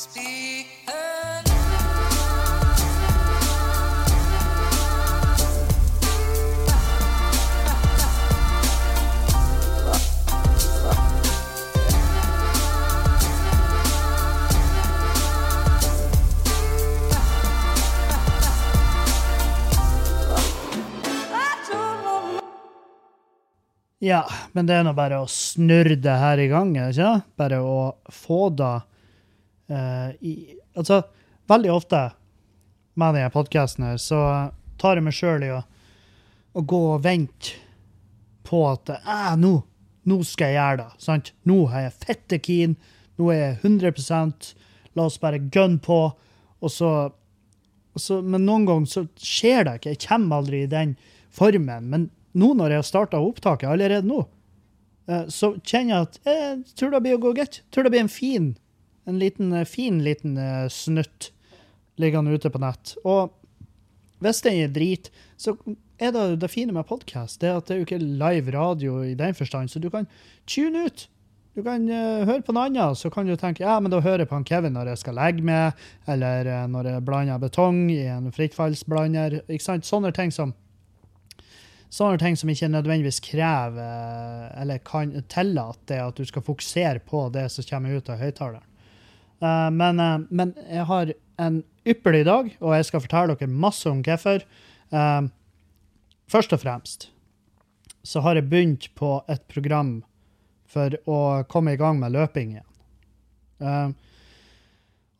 Ja, men det er nå bare å snurre det her i gang, ikke? Bare å få det eh, i Altså, veldig ofte med denne podkasten her, så tar jeg meg sjøl i å, å gå og vente på at eh, nå, nå skal jeg gjøre det. sant? Nå er jeg fette keen. Nå er jeg 100 La oss bare gunne på. Og så, og så Men noen ganger så skjer det ikke. Jeg kommer aldri i den formen. Men nå når jeg har starta opptaket allerede nå, eh, så kjenner jeg at jeg tror det blir å gå greit. Tror det blir en fin, en liten, eh, fin liten eh, snutt liggende ute på nett. Og hvis den er drit, så er det det fine med podkast, det er at det er jo ikke live radio i den forstand, så du kan tune ut. Du kan uh, høre på noe annet, så kan du tenke ja, men da hører jeg på han Kevin når jeg skal legge meg, eller uh, når jeg blander betong i en frittfallsblander. ikke sant? Sånne ting som Sånne ting som ikke nødvendigvis krever eller kan tillate at du skal fokusere på det som kommer ut av høyttaleren. Eh, men, eh, men jeg har en ypperlig dag, og jeg skal fortelle dere masse om hvorfor. Eh, Først og fremst så har jeg begynt på et program for å komme i gang med løping igjen.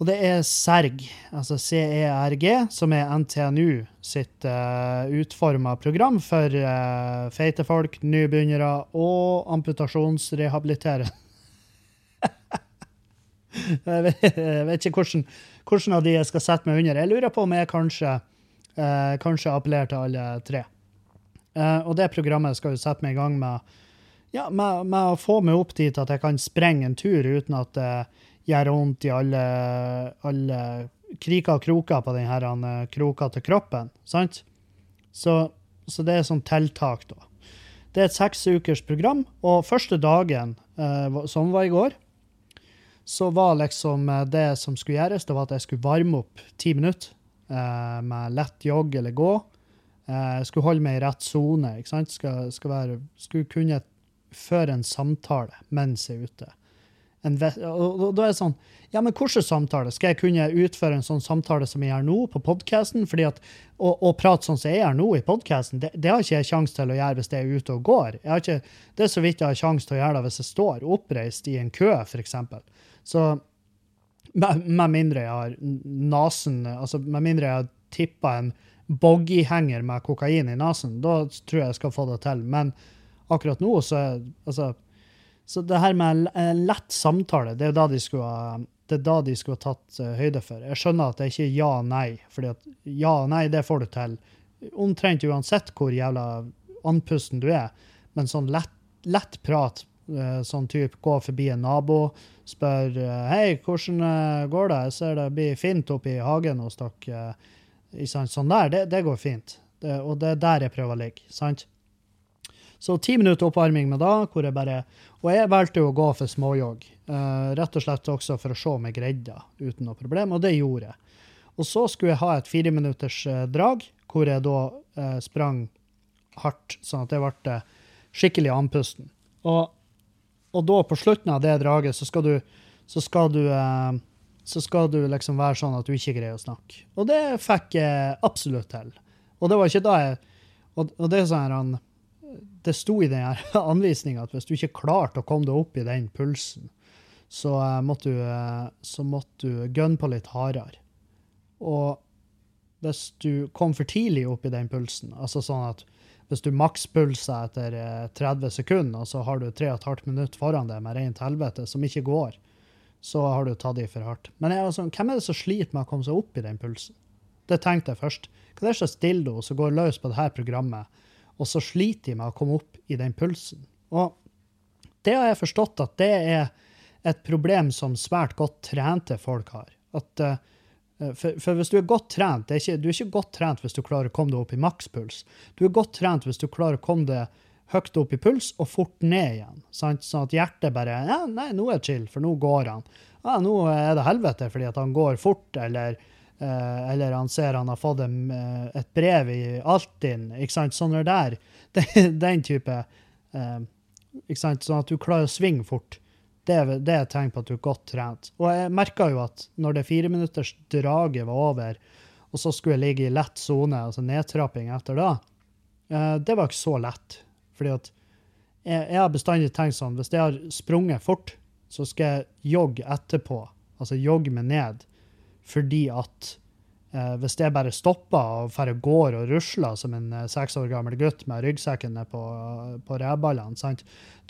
Og det er CERG, altså CERG, som er NTNU sitt uh, utforma program for uh, feite folk, nybegynnere og amputasjonsrehabilitere. jeg, vet, ikke hvordan, hvordan av de jeg skal sette meg under. Jeg lurer på om jeg kanskje, eh, kanskje appellerer til alle tre. Eh, og det programmet skal jo sette meg i gang med, ja, med, med å få meg opp dit at jeg kan sprenge en tur uten at det gjør vondt i alle, alle kriker og kroker på denne kroka til kroppen. sant? Så, så det er sånn tiltak, da. Det er et seks ukers program, og første dagen, eh, som var i går, så var liksom eh, det som skulle gjøres, det var at jeg skulle varme opp ti minutter eh, med lett jogg eller gå. Eh, jeg skulle holde meg i rett sone. Skal, skal skulle kunne føre en samtale mens jeg er ute. Og, og da er det sånn Ja, men hvilken samtale? Skal jeg kunne utføre en sånn samtale som jeg gjør nå, på podkasten? Å, å prate sånn som jeg gjør nå i podkasten, det, det har ikke jeg sjanse til å gjøre hvis jeg er ute og går. Jeg har ikke, det er så vidt jeg har sjanse til å gjøre det hvis jeg står oppreist i en kø, f.eks. Så med, mindre jeg har nesen Altså med mindre jeg har tippa en boggyhenger med kokain i nesen, da tror jeg jeg skal få det til. Men akkurat nå, så er altså, Så det her med eh, lett samtale, det er da de skulle ha det er da de skulle tatt eh, høyde for. Jeg skjønner at det ikke er ja og nei, fordi at ja og nei, det får du til omtrent uansett hvor jævla andpusten du er. Men sånn lett, lett prat, eh, sånn type gå forbi en nabo, spør eh, hei, hvordan eh, går det? Jeg ser det blir fint oppe i hagen hos dere. eh? Sånn der, det, det går fint. Det, og det er der jeg prøver å ligge. sant? Så ti minutter oppvarming med da, hvor jeg bare Og jeg valgte jo å gå for småjogg. Uh, rett og slett også for å se om jeg greide det uten noe problem, og det gjorde jeg. Og så skulle jeg ha et fireminutters uh, drag, hvor jeg da uh, sprang hardt, sånn at jeg ble skikkelig andpusten. Og, og da, på slutten av det draget, så skal du, så skal du eh, så skal du liksom være sånn at du ikke greier å snakke. Og det fikk jeg absolutt til. Og det var ikke da jeg Og, og det sånn han Det sto i den anvisninga at hvis du ikke klarte å komme deg opp i den pulsen, så eh, måtte du, eh, så måtte du gunne på litt hardere. Og hvis du kom for tidlig opp i den pulsen, altså sånn at hvis du makspulser etter eh, 30 sekunder, og så har du 3,5 minutter foran deg med rent helvete som ikke går, så har du tatt i for hardt. Men jeg sånn, hvem er det som sliter med å komme seg opp i den pulsen? Det tenkte jeg først. Hva er det slags dildo som går løs på dette programmet, og så sliter de med å komme opp i den pulsen? Og det har jeg forstått at det er et problem som svært godt trente folk har. At, eh, for, for hvis du er godt trent, det er ikke, du er ikke godt trent hvis du klarer å komme deg opp i makspuls. Du er godt trent hvis du klarer å komme deg høyt opp i puls og fort ned igjen. Sant? Sånn at hjertet bare ja, 'Nei, nå er det chill, for nå går han.' Ja, 'Nå er det helvete fordi at han går fort', eller, eh, eller han ser han har fått en, eh, et brev i Altinn. ikke sant? Sånne der. Den, den type eh, ikke sant? Sånn at du klarer å svinge fort. Det, er- det er et tegn på at du er godt trent. Og jeg merka jo at når det fireminuttersdraget var over, og så skulle jeg ligge i lett sone, altså nedtrapping etter da, eh, det var ikke så lett. Fordi at jeg, jeg har bestandig tenkt sånn, hvis jeg har sprunget fort, så skal jeg jogge etterpå. Altså jogge meg ned. Fordi at eh, hvis jeg bare stopper og bare går og rusler som en eh, seks år gammel gutt med ryggsekken på, på rævballene,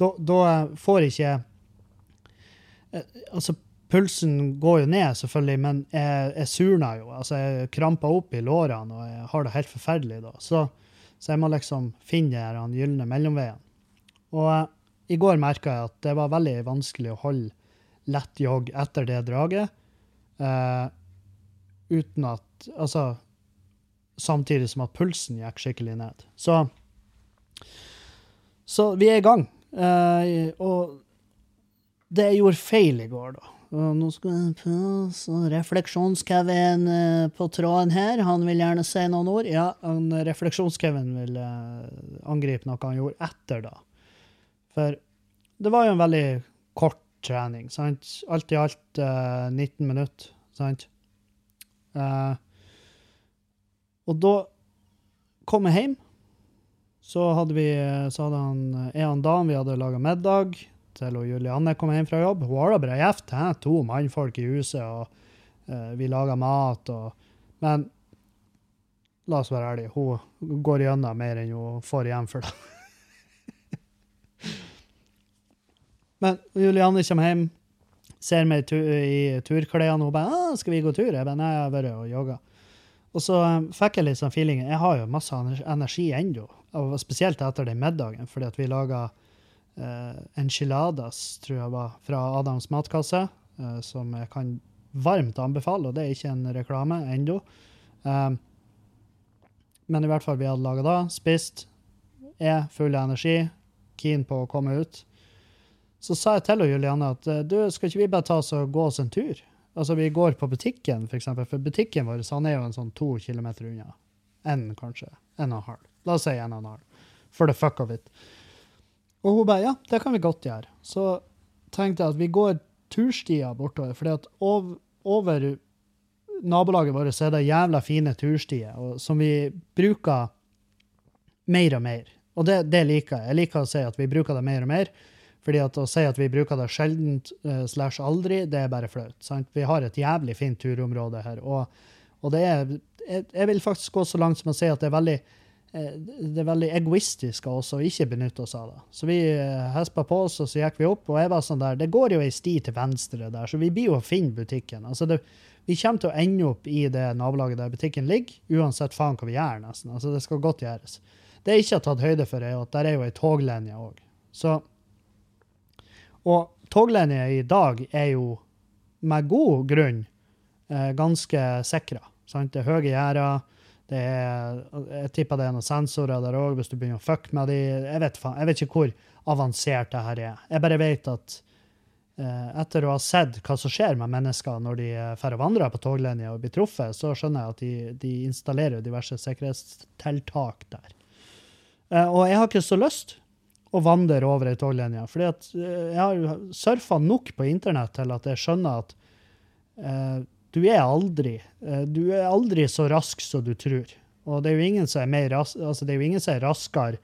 da, da eh, får ikke jeg eh, Altså, pulsen går jo ned, selvfølgelig, men jeg, jeg surner jo. Altså, jeg kramper opp i lårene, og jeg har det helt forferdelig da. Så, så jeg må liksom finne den gylne mellomveien. Og uh, i går merka jeg at det var veldig vanskelig å holde lett jogg etter det draget, Uh, uten at Altså samtidig som at pulsen gikk skikkelig ned. Så, så vi er i gang. Uh, og det jeg gjorde feil i går, da Nå skal jeg så Refleksjons-Kevin eh, på tråden her. Han vil gjerne si noen ord. Ja, Refleksjons-Kevin vil eh, angripe noe han gjorde etter, da. For det var jo en veldig kort trening, sant? Alt i alt uh, 19 minutter, sant? Uh, og da kom jeg hjem. Så hadde vi så hadde han, en dag vi hadde laga middag til og Julianne kom hjem fra jobb. Hun har da bra gift hæ? To mannfolk i huset, og uh, vi lager mat. Og, men la oss være ærlige, hun går gjennom mer enn hun får igjen for det. men Julianne kommer hjem, ser meg i, tu i turklærne, og bare ah, 'Skal vi gå tur?' Jeg bare 'Nei, jeg har vært og jogga'. Og så um, fikk jeg litt sånn feelingen Jeg har jo masse energi ennå, spesielt etter den middagen, fordi at vi laga uh, enchiladas, tror jeg var, fra Adams matkasse, eh, som jeg kan varmt anbefale, og det er ikke en reklame ennå. Um, men i hvert fall, vi hadde laga da, spist, er full av energi, keen på å komme ut. Så sa jeg til Julianne at eh, du, skal ikke vi bare ta oss og gå oss en tur? Altså, vi går på butikken, for eksempel, for butikken vår han er jo en sånn to kilometer unna. En, kanskje. En og en halv. La oss si en og en halv. For the fuck of it. Og hun bare ja, det kan vi godt gjøre. Så tenkte jeg at vi går turstier bortover, for over, over nabolaget vårt er det jævla fine turstier, og, som vi bruker mer og mer. Og det, det liker jeg. Jeg liker å si at vi bruker det mer og mer. Fordi at å si at vi bruker det sjeldent uh, slash aldri, det er bare flaut. sant? Vi har et jævlig fint turområde her. Og, og det er jeg, jeg vil faktisk gå så langt som å si at det er veldig det er veldig egoistisk av oss å ikke benytte oss av det. Så vi eh, hespa på oss, og så gikk vi opp, og jeg var sånn der Det går jo ei sti til venstre der, så vi blir jo å finne butikken. Altså det, vi kommer til å ende opp i det nabolaget der butikken ligger, uansett faen hva vi gjør, nesten. Altså det skal godt gjøres. Det jeg ikke har tatt høyde for, er at der er jo ei toglinje òg. Og toglinja i dag er jo med god grunn eh, ganske sikra. Det er høye gjerder. Er, jeg tipper det er noen sensorer der òg, hvis du begynner å fucke med de. Jeg vet, jeg vet ikke hvor avansert det her er. Jeg bare vet at eh, etter å ha sett hva som skjer med mennesker når de eh, drar og vandrer på toglinja og blir truffet, så skjønner jeg at de, de installerer diverse sikkerhetstiltak der. Eh, og jeg har ikke så lyst å vandre over ei toglinje, at eh, jeg har surfa nok på internett til at jeg skjønner at eh, du er aldri eh, du er aldri så rask som du tror. Og det er jo ingen som er, mer ras altså det er, jo ingen som er raskere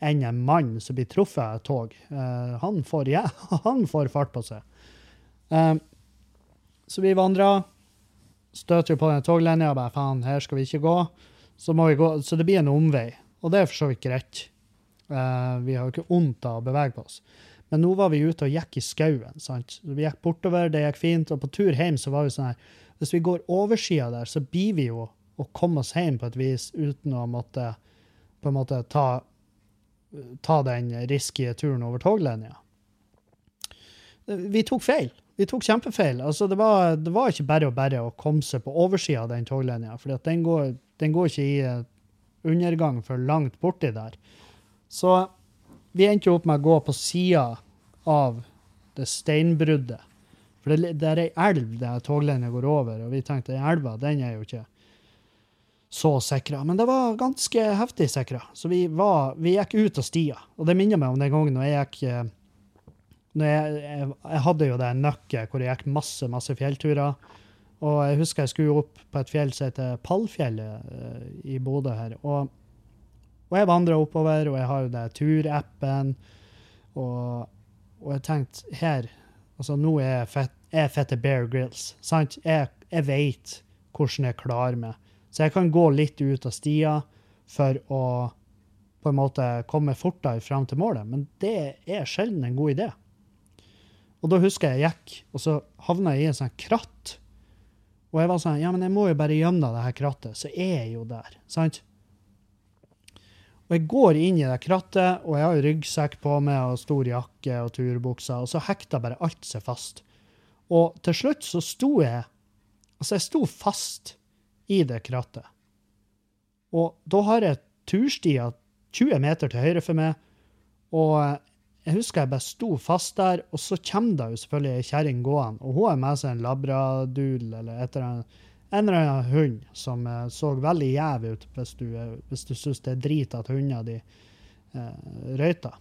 enn en mann som blir truffet av et tog. Eh, han, får, ja, han får fart på seg. Eh, så vi vandrer, støter på den toglinja og bare faen, her skal vi ikke gå. Så, vi gå. så det blir en omvei, og det er for så vidt greit. Vi har jo ikke vondt av å bevege på oss. Men nå var vi ute og gikk i skauen. sant? Vi gikk bortover, det gikk fint. Og på tur hjem så var vi sånn her Hvis vi går oversida der, så blir vi jo å komme oss hjem på et vis uten å måtte på en måte ta, ta den risky turen over toglinja. Vi tok feil. Vi tok kjempefeil. Altså, det, var, det var ikke bare og bare å komme seg på oversida av den toglinja, for den, den går ikke i eh, undergang for langt borti der. Så vi endte jo opp med å gå på sida av det steinbruddet. For det, det er ei elv der toglinja går over, og vi tenkte den elva den er jo ikke så sikra. Men det var ganske heftig sikra, så vi, var, vi gikk ut av stia. Og det minner meg om den gangen når jeg gikk eh, når jeg, jeg, jeg hadde jo det nøkket hvor jeg gikk masse, masse fjellturer. Og jeg husker jeg skulle opp på et fjell som heter Pallfjellet eh, i Bodø her. Og, og jeg vandra oppover, og jeg har jo det turappen. Og, og jeg tenkte her Altså, nå er jeg fett, jeg er fette Bear Grills. Sant? Jeg, jeg veit hvordan jeg klarer meg. Så jeg kan gå litt ut av stia for å på en måte komme fortere fram til målet. Men det er sjelden en god idé. Og da husker jeg jeg gikk, og så havna jeg i en sånn kratt. Og jeg var sånn Ja, men jeg må jo bare gjennom det her krattet, så er jeg jo der. Sant? Og jeg går inn i det krattet, og jeg har ryggsekk på meg og stor jakke og turbukser, og så hekta bare alt seg fast. Og til slutt så sto jeg Altså, jeg sto fast i det krattet. Og da har jeg turstia 20 meter til høyre for meg, og jeg husker jeg bare sto fast der, og så kommer det jo selvfølgelig ei kjerring gående, og hun har med seg en labradul eller et eller annet en eller annen hund som eh, så veldig gjev ut hvis du, eh, hvis du syns det er drit at hundene de eh, røyter.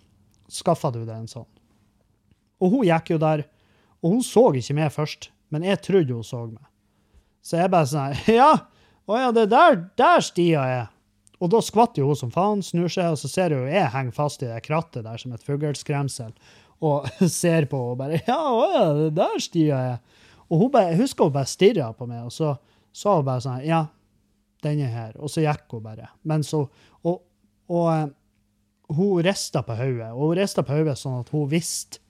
Skaffa du deg en sånn? Og hun gikk jo der, og hun så ikke meg først, men jeg trodde hun så meg. Så jeg bare sånn Ja! Å ja, det er der, der stia er. Og da skvatter jo hun som faen, snur seg, og så ser hun jeg henger fast i det krattet der som et fugleskremsel, og ser på henne og bare Ja, å ja, det er der stia er. Og hun bare, husker hun bare stirra på meg, og så sa hun bare sånn Ja, den er her. Og så gikk hun bare. Men så Og, og eh, hun rista på hodet, og hun rista på hodet sånn at hun visste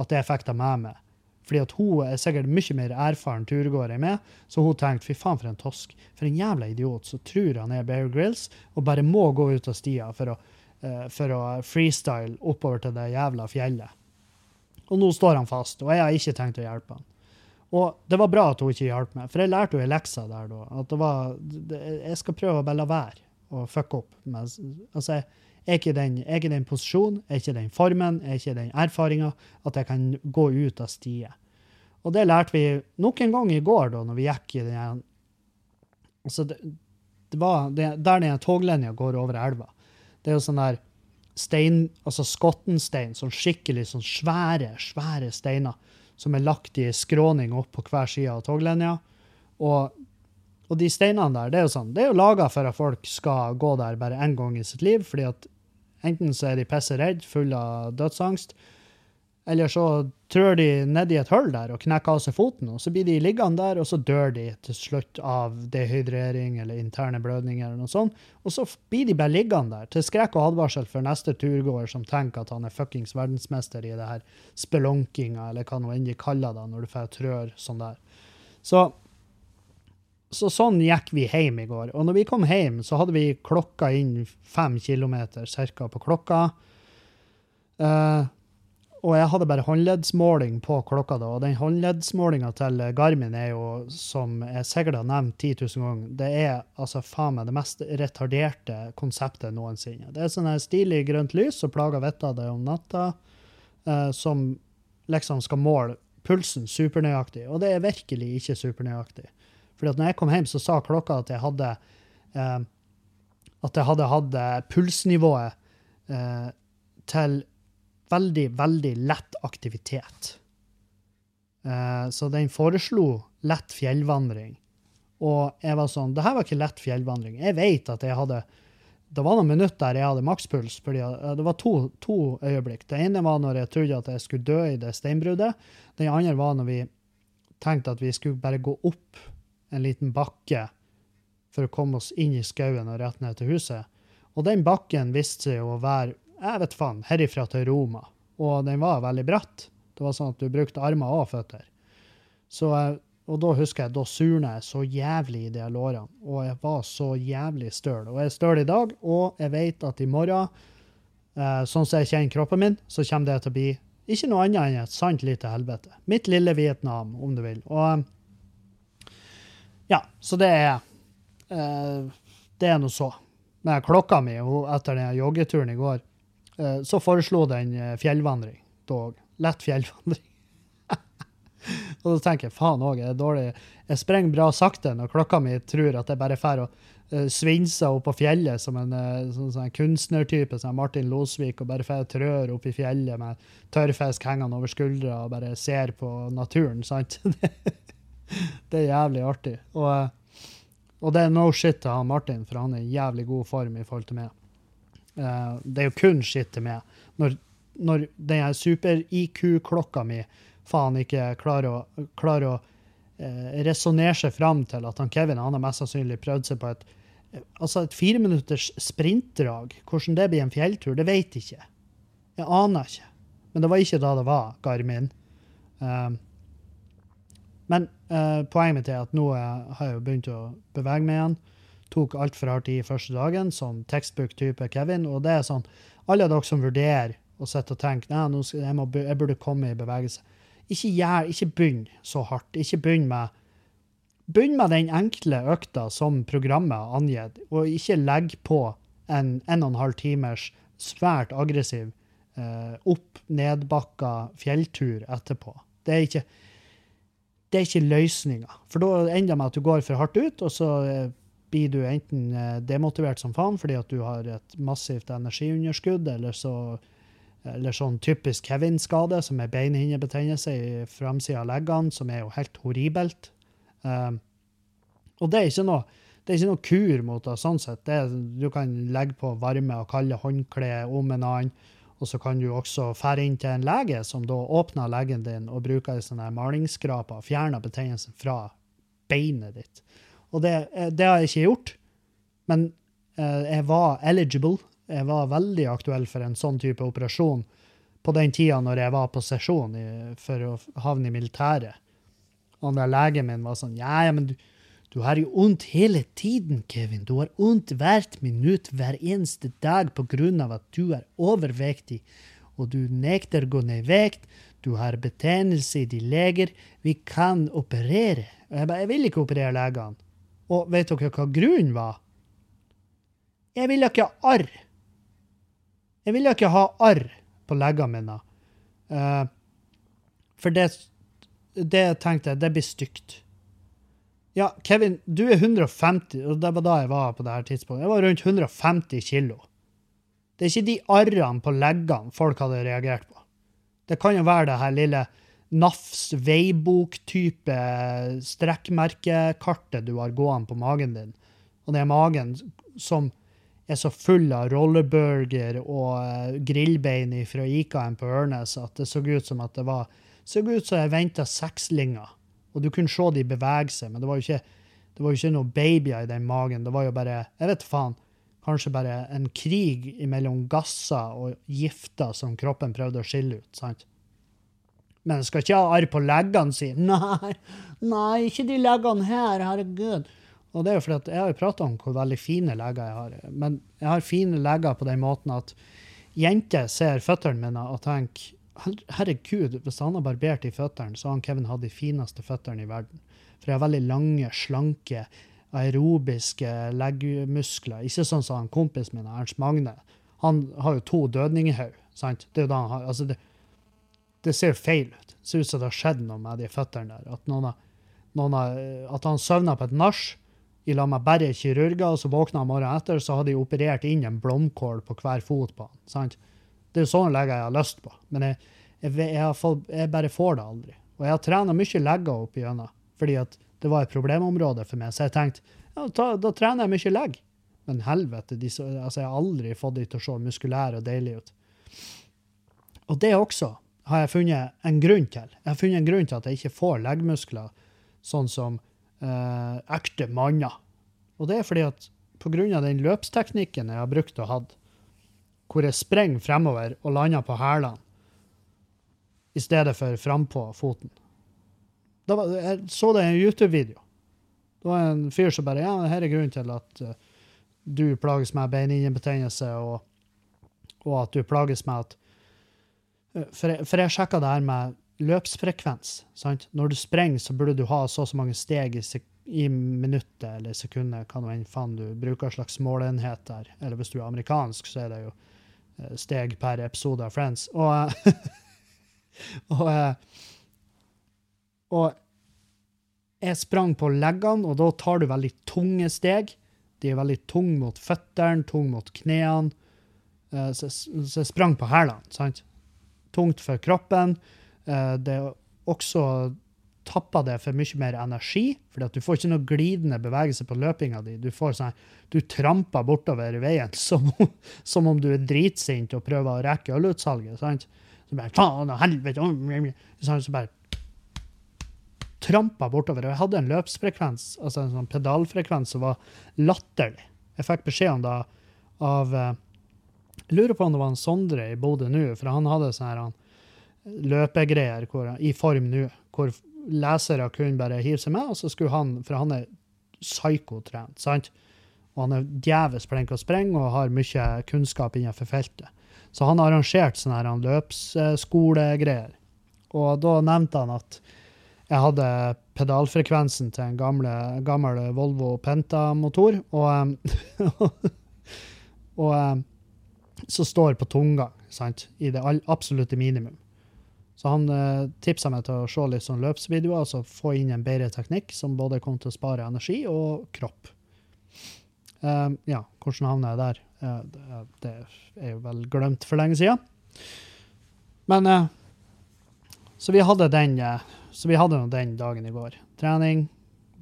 at jeg fikk det med meg. Fordi at hun er sikkert mye mer erfaren turgåer enn meg, så hun tenkte fy faen for en tosk. For en jævla idiot som tror han er Bear Grills og bare må gå ut av stia for å, uh, for å freestyle oppover til det jævla fjellet. Og nå står han fast, og jeg har ikke tenkt å hjelpe han. Og det var bra at hun ikke hjalp meg, for jeg lærte jo i leksa der da. At det var Jeg skal prøve å bare la være å fucke opp. Med, altså, jeg er ikke den, jeg er den posisjonen, jeg er ikke den formen, jeg er ikke den erfaringa at jeg kan gå ut av stiet. Og det lærte vi nok en gang i går, da, når vi gikk i den Altså, det, det var det, der den toglinja går over elva. Det er jo sånn der stein, altså skottenstein, sånn skikkelig sånn svære, svære steiner som er lagt i skråning opp på hver side av toglinja. Og, og, de steinene der, det er jo sånn, det er jo laga for at folk skal gå der bare én gang i sitt liv. fordi at enten så er de pisse redd, fulle av dødsangst, eller så trør de nedi et hull der og knekker av seg foten, og så blir de liggende der, og så dør de til slutt av dehydrering eller interne blødninger eller noe sånt. Og så blir de bare liggende der, til skrekk og advarsel for neste turgåer som tenker at han er fuckings verdensmester i det her spelunkinga, eller hva nå enn de kaller det når du får trør sånn der. Så, så sånn gikk vi hjem i går. Og når vi kom hjem, så hadde vi klokka inn fem kilometer cirka på klokka. Uh, og jeg hadde bare håndleddsmåling på klokka da, og den håndleddsmålinga til Garmin er jo, som jeg sikkert har nevnt 10 000 ganger, det er altså faen meg det mest retarderte konseptet noensinne. Det er sånn stilig grønt lys som plager vettet av deg om natta, eh, som liksom skal måle pulsen supernøyaktig, og det er virkelig ikke supernøyaktig. Fordi at når jeg kom hjem, så sa klokka at jeg hadde eh, at jeg hadde hatt pulsnivået eh, til veldig, veldig lett aktivitet. Uh, så den foreslo lett fjellvandring. Og jeg var sånn Det her var ikke lett fjellvandring. Jeg vet at jeg hadde Det var noen minutter der jeg hadde makspuls. fordi Det var to, to øyeblikk. Det ene var når jeg trodde at jeg skulle dø i det steinbruddet. Den andre var når vi tenkte at vi skulle bare gå opp en liten bakke for å komme oss inn i skauen og rett ned til huset. Og den bakken viste seg å være jeg vet faen, herifra til Roma. Og den var veldig bratt. Det var sånn at du brukte armer og føtter. Så, og da husker jeg, da surna jeg så jævlig i de lårene. Og jeg var så jævlig støl. Og jeg er støl i dag, og jeg vet at i morgen, eh, sånn som jeg kjenner kroppen min, så kommer det til å bli ikke noe annet enn et sant lite helvete. Mitt lille Vietnam, om du vil. Og ja, så det er eh, Det er nå så. Men klokka mi etter den joggeturen i går så foreslo den eh, fjellvandring dog. Lett fjellvandring. og da tenker jeg faen òg, jeg det dårlig. Jeg sprenger bra sakte når klokka mi tror at jeg bare drar og uh, svinser opp på fjellet som en sånn, sånn kunstnertype, som Martin Losvik, og bare drar trør opp i fjellet med tørrfisk hengende over skuldra og bare ser på naturen, sant? det er jævlig artig. Og, og det er no shit til han Martin, for han er i jævlig god form i forhold til meg. Uh, det er jo kun shit til meg. Når, når den super-IQ-klokka mi faen ikke klarer å, klarer å eh, resonnere seg fram til at han Kevin han har mest sannsynlig prøvd seg på et altså et fireminutters sprintdrag. Hvordan det blir en fjelltur, det vet jeg ikke. Jeg aner ikke. Men det var ikke da det var Garmin. Um, men poenget mitt er at nå har jeg jo begynt å bevege meg igjen tok altfor hardt i første dagen, som tekstbook-type Kevin. Og det er sånn Alle dere som vurderer og sitter og tenker Nei, jeg, jeg, burde komme i bevegelse. Ikke, gjør, ikke begynn så hardt. Ikke begynn med Begynn med den enkle økta som programmet har angitt, og ikke legg på en en og en halv timers svært aggressiv eh, opp-nedbakka fjelltur etterpå. Det er ikke det er ikke løsninga. For da ender det med at du går for hardt ut, og så eh, blir du enten eh, demotivert som faen fordi at du har et massivt energiunderskudd, eller, så, eller sånn typisk Kevin-skade, som er beinhinnebetennelse i framsida av leggene, som er jo helt horribelt. Um, og det er ikke noe det er ikke noe kur mot det, sånn sett. Det, du kan legge på varme og kalde håndklær om en annen, og så kan du også fære inn til en lege, som da åpner leggen din og bruker en sånn malingsskrape og fjerner betennelsen fra beinet ditt. Og det, eh, det, har jeg ikke gjort. Men eh, jeg var eligible. Jeg var veldig aktuell for en sånn type operasjon på den tida når jeg var på sesjon i, for å havne i militæret. Og der legen min var sånn Ja, men du, du har jo vondt hele tiden, Kevin. Du har vondt hvert minutt, hver eneste dag på grunn av at du er overvektig, og du nekter å gå ned i vekt. Du har betennelse i de leger. Vi kan operere. Og jeg bare Jeg vil ikke operere legene. Og vet dere hva grunnen var? Jeg ville ikke ha arr. Jeg ville ikke ha arr på leggene mine. Uh, for det, det tenkte jeg, det blir stygt. Ja, Kevin, du er 150, og det var da jeg var på det her tidspunktet. Jeg var rundt 150 kilo. Det er ikke de arrene på leggene folk hadde reagert på. Det kan jo være det her lille NAFs veibok-type strekkmerkekartet du har gående på magen din. Og det er magen som er så full av rollerburger og uh, grillbein fra Ikaen på Ørnes at det så ut som at det var så ut som jeg venta sekslinger. Og du kunne se de bevege seg, men det var jo ikke, det var jo ikke noen babyer i den magen. Det var jo bare jeg vet faen, kanskje bare en krig mellom gasser og gifter som kroppen prøvde å skille ut. sant? Men jeg skal ikke ha arr på leggene sine. Nei, nei, ikke de leggene her, herregud. Og det er jo fordi at Jeg har jo prata om hvor veldig fine legger jeg har. Men jeg har fine legger på den måten at jenter ser føttene mine og tenker herregud, hvis han har barbert i føttene, så har han Kevin hatt de fineste føttene i verden. For jeg har veldig lange, slanke, aerobiske leggmuskler. Ikke sånn som han kompisen min, Ernst Magne. Han har jo to dødninghaug. Det er jo da han har, altså det, det ser feil ut. Det ser ut som det har skjedd noe med de føttene der. At, noen har, noen har, at han søvna på et nach i lag med bare kirurger, og så våkna han morgenen etter, så hadde de operert inn en blomkål på hver fot på han. sant? Det er jo sånne legger jeg har lyst på, men jeg, jeg, jeg, fått, jeg bare får det aldri. Og jeg har trena mye legger opp igjennom, fordi at det var et problemområde for meg. Så jeg tenkte ja, da, da trener jeg mye legg. Men helvete, de, altså, jeg har aldri fått de til å se muskulære og deilige ut. Og det også har jeg funnet en grunn til. Jeg har funnet en grunn til at jeg ikke får leggmuskler sånn som eh, ekte manner. Og det er fordi at pga. den løpsteknikken jeg har brukt og hatt, hvor jeg springer fremover og lander på hælene i stedet for frampå foten. Da var, jeg så det i en YouTube-video. Det var en fyr som bare Ja, dette er grunnen til at uh, du plages med beinhinnebetennelse, og, og at du plages med at for jeg, for jeg sjekka det her med løpsfrekvens. Sant? Når du sprenger, så burde du ha så og så mange steg i, i minuttet eller sekundet, hva nå enn faen du bruker slags målenhet der. Eller hvis du er amerikansk, så er det jo eh, steg per episode av Friends. Og, eh, og, eh, og jeg sprang på leggene, og da tar du veldig tunge steg. De er veldig tunge mot føttene, tunge mot knærne. Eh, så jeg sprang på hælene, sant? Tungt for kroppen. Eh, Det også tapper det for mye mer energi, fordi du får ikke noe glidende bevegelse på løpinga di. Du sånn, du tramper bortover veien som, om- som om du er dritsint og prøver å rekke ølutsalget. sant? Så bare, faen og helvete, så bare trampa bortover. Jeg hadde en løpsfrekvens, altså en sånn pedalfrekvens som var latterlig. Jeg fikk beskjed om det av eh, lurer på om det var en Sondre i Bodø nå, for han hadde sånne løpegreier hvor, i form nå, hvor lesere kunne bare hive seg med, og så skulle han, for han er psykotrent, sant? Og han er djevelsk flink til å sprenge og har mye kunnskap innenfor feltet. Så han arrangerte sånne løpsskolegreier. Og da nevnte han at jeg hadde pedalfrekvensen til en gamle, gammel Volvo Penta-motor, og, og, og så står på tunga sant, i det absolutte minimum. Så han eh, tipsa meg til å se litt sånn løpsvideoer, altså få inn en bedre teknikk som både kom til å spare energi og kropp. Em, ja, hvordan havna jeg der? Eh, det, er jo vel glemt for lenge siden. Men eh, Så vi hadde den eh, så vi hadde den dagen i går. Trening,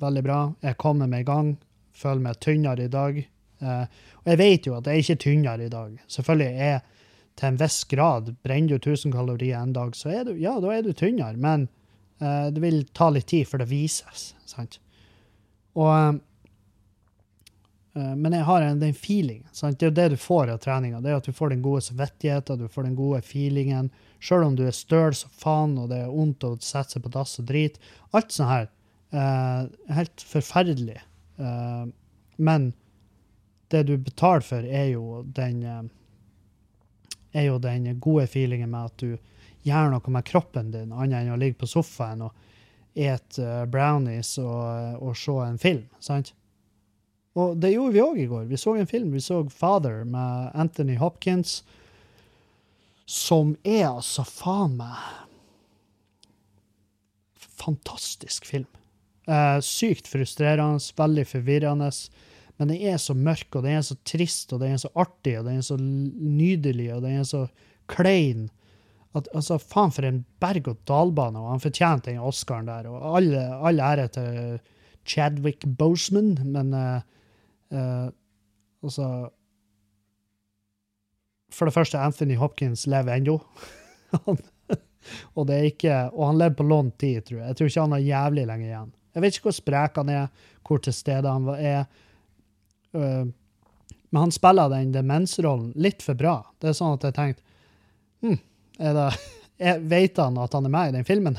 veldig bra. Jeg kommer meg i gang. Føler meg tynnere i dag. Eh, og jeg vet jo at jeg er ikke tynnere i dag. Selvfølgelig er til en viss grad Brenner du 1000 kalorier en dag, så er du, ja, da er du tynnere. Men eh, det vil ta litt tid før det vises. sant? Og eh, Men jeg har en, den feelingen. sant? Det er jo det du får av treninga. Det er at du får den gode samvittigheten, du får den gode feelingen. Sjøl om du er støl som faen, og det er vondt å sette seg på dass og drit. Alt sånt her eh, er helt forferdelig. Eh, men det du betaler for, er jo den eh, er jo den gode feelingen med at du gjør noe med kroppen din, annet enn å ligge på sofaen og ete eh, brownies og, og se en film. sant? Og det gjorde vi òg i går. Vi så en film. Vi så Father med Anthony Hopkins som er altså faen meg Fantastisk film. Eh, sykt frustrerende, veldig forvirrende. Men den er så mørk, og den er så trist, og den er så artig, og den er så nydelig, og den er så klein. At, altså, faen for en berg-og-dal-bane, og han fortjente den Oscaren der. Og alle, alle ære til Chadwick Boseman, men uh, altså For det første, Anthony Hopkins lever ennå. Og, og han lever på lånt tid, tror jeg. Jeg tror ikke han har jævlig lenge igjen. Jeg vet ikke hvor sprek han er, hvor til stede han er. Øh, men han spiller den demensrollen litt for bra. Det er sånn at jeg tenkte hm, er det, er, Vet han at han er med i den filmen?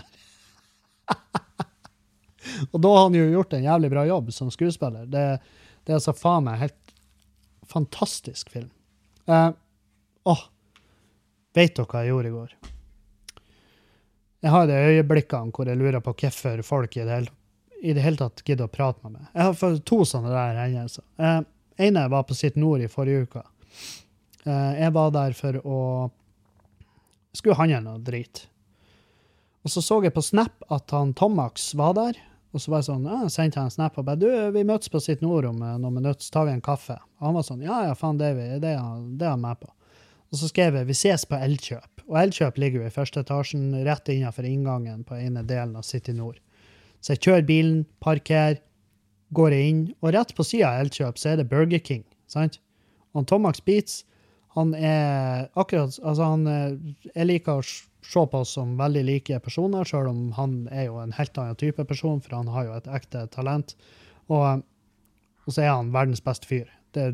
og da har han jo gjort en jævlig bra jobb som skuespiller. Det, det er altså faen meg helt fantastisk film. Eh, åh, vet dere hva jeg gjorde i går? Jeg har de øyeblikkene hvor jeg lurer på hvorfor folk i det hele, i det hele tatt gidder å prate med meg. Jeg har fått to sånne der hendelser. Eh, ene var på Sitt Nord i forrige uke. Eh, jeg var der for å skulle handle noe drit. Og så så jeg på Snap at han Tomax var der. Og så var jeg sånn, ja, sendte han en snap og bare du, vi møtes på Sitt Nord om eh, noen minutter, så tar vi en kaffe. Og han var sånn, ja, ja, faen, det er, det er han med på. Og så skrev jeg vi ses på Elkjøp. Og Elkjøp ligger jo i første etasjen, rett innenfor inngangen på ene delen av City Nord. Så jeg kjører bilen, parkerer, går jeg inn, og rett på sida av Elkjøp så er det Burger King. sant? Og Tomax Beats, han er akkurat Altså, han Jeg liker å se på oss som veldig like personer, sjøl om han er jo en helt annen type person, for han har jo et ekte talent. Og, og så er han verdens beste fyr. Det,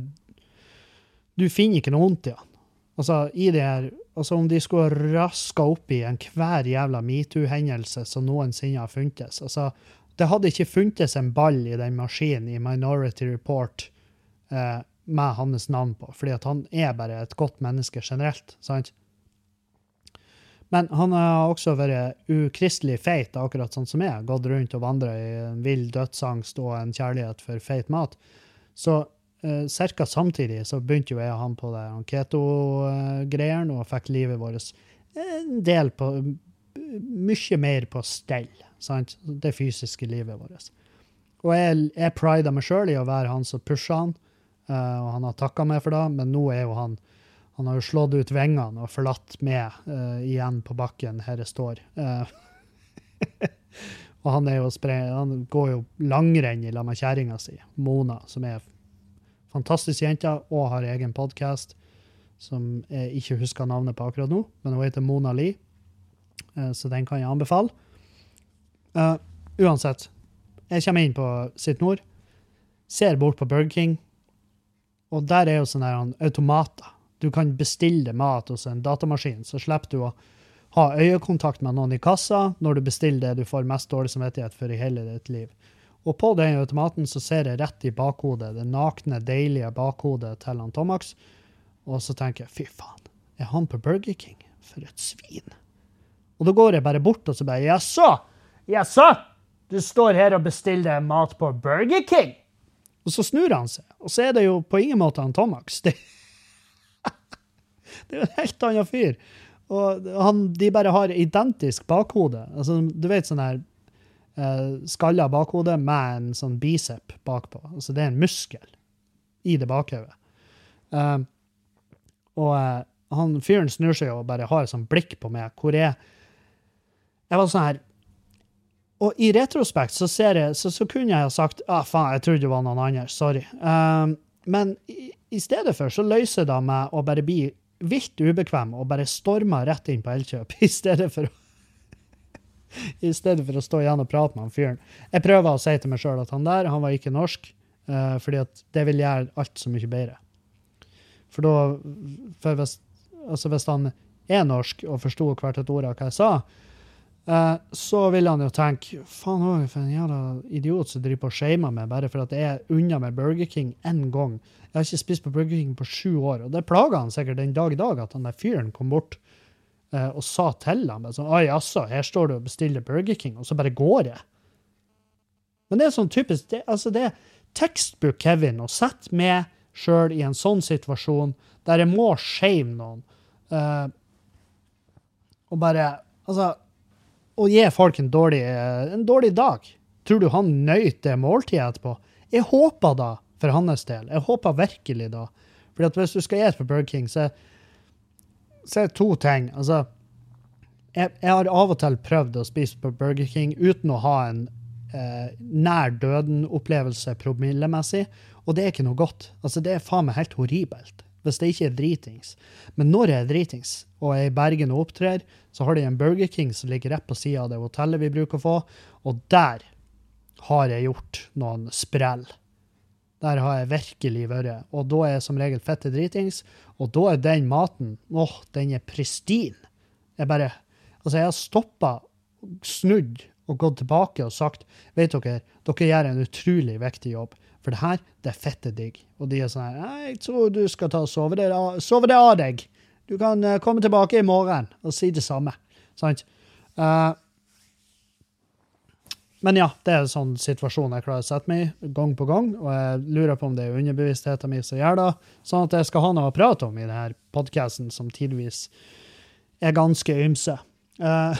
du finner ikke noe vondt i han. Altså, i det her, altså Om de skulle raska opp i enhver jævla metoo-hendelse som noensinne har funtes altså, Det hadde ikke funtes en ball i den maskinen i Minority Report eh, med hans navn på, fordi at han er bare et godt menneske generelt. sant? Men han har også vært ukristelig feit, akkurat sånn som jeg. Gått rundt og vandra i en vill dødsangst og en kjærlighet for feit mat. Så uh, ca. samtidig så begynte jo jeg og han på det keto-greiene og fikk livet vårt en del på Mye mer på stell, sant? Det fysiske livet vårt. Og jeg, jeg prida meg sjøl i å være han som pusher han, uh, og han har takka meg for det, men nå er jo han han har jo slått ut vingene og forlatt meg uh, igjen på bakken her jeg står. Uh, og han, er jo han går jo langrenn i lag med kjerringa si, Mona, som er fantastisk jente og har egen podkast som jeg ikke husker navnet på akkurat nå, men hun heter Mona Lee, uh, så den kan jeg anbefale. uansett, jeg kommer inn på Sitt Nord, ser bort på Burger King, og der er jo sånne automater du kan bestille mat hos en datamaskin, så slipper du å ha øyekontakt med noen i kassa når du bestiller det du får mest dårlig samvittighet for i hele ditt liv. Og på den automaten så ser jeg rett i bakhodet, det nakne, deilige bakhodet til han Tomax, og så tenker jeg fy faen, er han på Burger King? For et svin. Og da går jeg bare bort og så bare jaså, jaså, du står her og bestiller mat på Burger King? Og så snur han seg, og så er det jo på ingen måte han Tomax. Det det er jo en helt annen fyr. Og han, de bare har identisk bakhode. Altså, du vet sånn her eh, skalla bakhode med en sånn bicep bakpå. Altså, det er en muskel i det bakhodet. Um, og uh, han fyren snur seg og bare har et sånt blikk på meg hvor jeg Jeg var sånn her Og i retrospekt så ser jeg, så, så kunne jeg ha sagt ah, faen, jeg trodde det var noen andre. Sorry. Um, men i, i, stedet for så løser det meg å bare bli vilt ubekvem og bare storme rett inn på Elkjøp i stedet for å i stedet for å stå igjen og prate med han fyren. Jeg prøver å si til meg sjøl at han der han var ikke norsk, uh, fordi at det vil gjøre alt så mye bedre. For da for hvis, altså hvis han er norsk og forsto hvert et ord av hva jeg sa, uh, så vil han jo tenke faen òg, for en jævla idiot som driver på og shamer meg bare for at jeg er unna med Burger King én gang jeg har ikke spist på Burger King på sju år, og det plager han sikkert den dag i dag at han der fyren kom bort og sa til dem sånn, Oi, altså, her står du og bestiller Burger King, og så bare går jeg. Men det er sånn typisk det, altså det er tekstbok Kevin å sette meg sjøl i en sånn situasjon der jeg må shame noen, uh, og bare Altså Å gi folk en dårlig, en dårlig dag. Tror du han nøyt det måltidet etterpå? Jeg håper da for hans del. Jeg håper virkelig da. For hvis du skal spise på Burger King, så, så er det to ting. Altså, jeg, jeg, har av og til prøvd å spise på Burger King uten å ha en eh, nær døden-opplevelse promillemessig, og det er ikke noe godt. Altså, det er faen meg helt horribelt. Hvis det ikke er dritings. Men når jeg er dritings, og jeg er i Bergen og opptrer, så har de en Burger King som ligger rett på sida av det hotellet vi bruker å få, og der har jeg gjort noen sprell. Der har jeg virkelig vært. Og da er jeg som regel fette dritings. Og da er den maten åh, den er pristin. Jeg bare Altså, jeg har stoppa, snudd og gått tilbake og sagt vet dere, dere gjør en utrolig viktig jobb. For det her, det er fette digg. Og de er sånn her Jeg tror du skal ta og sove det, sove det av deg. Du kan uh, komme tilbake i morgen og si det samme. Sant? Uh, men ja, det er en sånn situasjon jeg klarer å sette meg i gang på gang. Og jeg lurer på om det er underbevisstheten min som gjør det, sånn at jeg skal ha noe å prate om i denne podkasten, som tidvis er ganske ymse. Uh,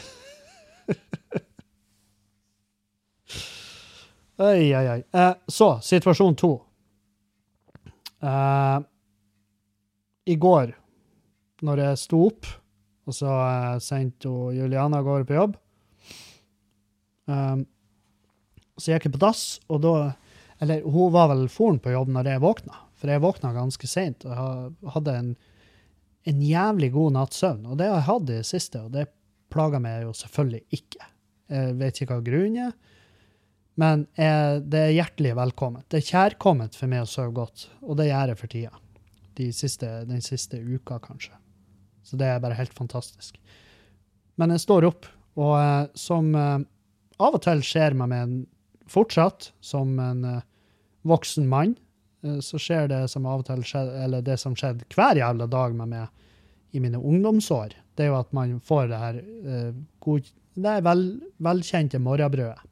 oi, oi, oi. Uh, så, situasjon to. Uh, I går, når jeg sto opp, og så sendte Juliana av gårde på jobb um, så jeg gikk jeg på dass, og da Eller hun var vel foren på jobb når jeg våkna, for jeg våkna ganske seint og hadde en, en jævlig god natts søvn. Og det har jeg hatt i det siste, og det plager meg jo selvfølgelig ikke. Jeg vet ikke hva grunnen er, men jeg, det er hjertelig velkomment. Det er kjærkomment for meg å sove godt, og det gjør jeg for tida. De siste, den siste uka, kanskje. Så det er bare helt fantastisk. Men jeg står opp, og eh, som eh, av og til skjer meg med en fortsatt som en uh, voksen mann, uh, så skjer det som av og til skjedde, eller det som skjedde hver jævla dag med meg i mine ungdomsår, det er jo at man får det her uh, god, det er vel, velkjente morgenbrødet.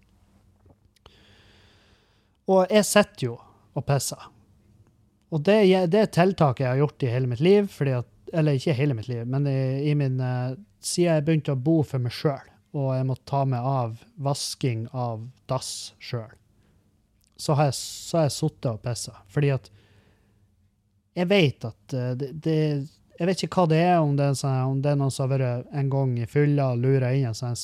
Og jeg sitter jo og pisser. Og det, det er tiltaket jeg har gjort i hele mitt liv, at, eller ikke hele mitt liv, men i, i min, uh, siden jeg begynte å bo for meg sjøl, og jeg må ta meg av vasking av dass sjøl, så har jeg, så sittet og pissa. Fordi at jeg vet at eh, det, det Jeg vet ikke hva det er, om det er, sånn, om det er noen som har vært en gang i fylla og lura inn en sånn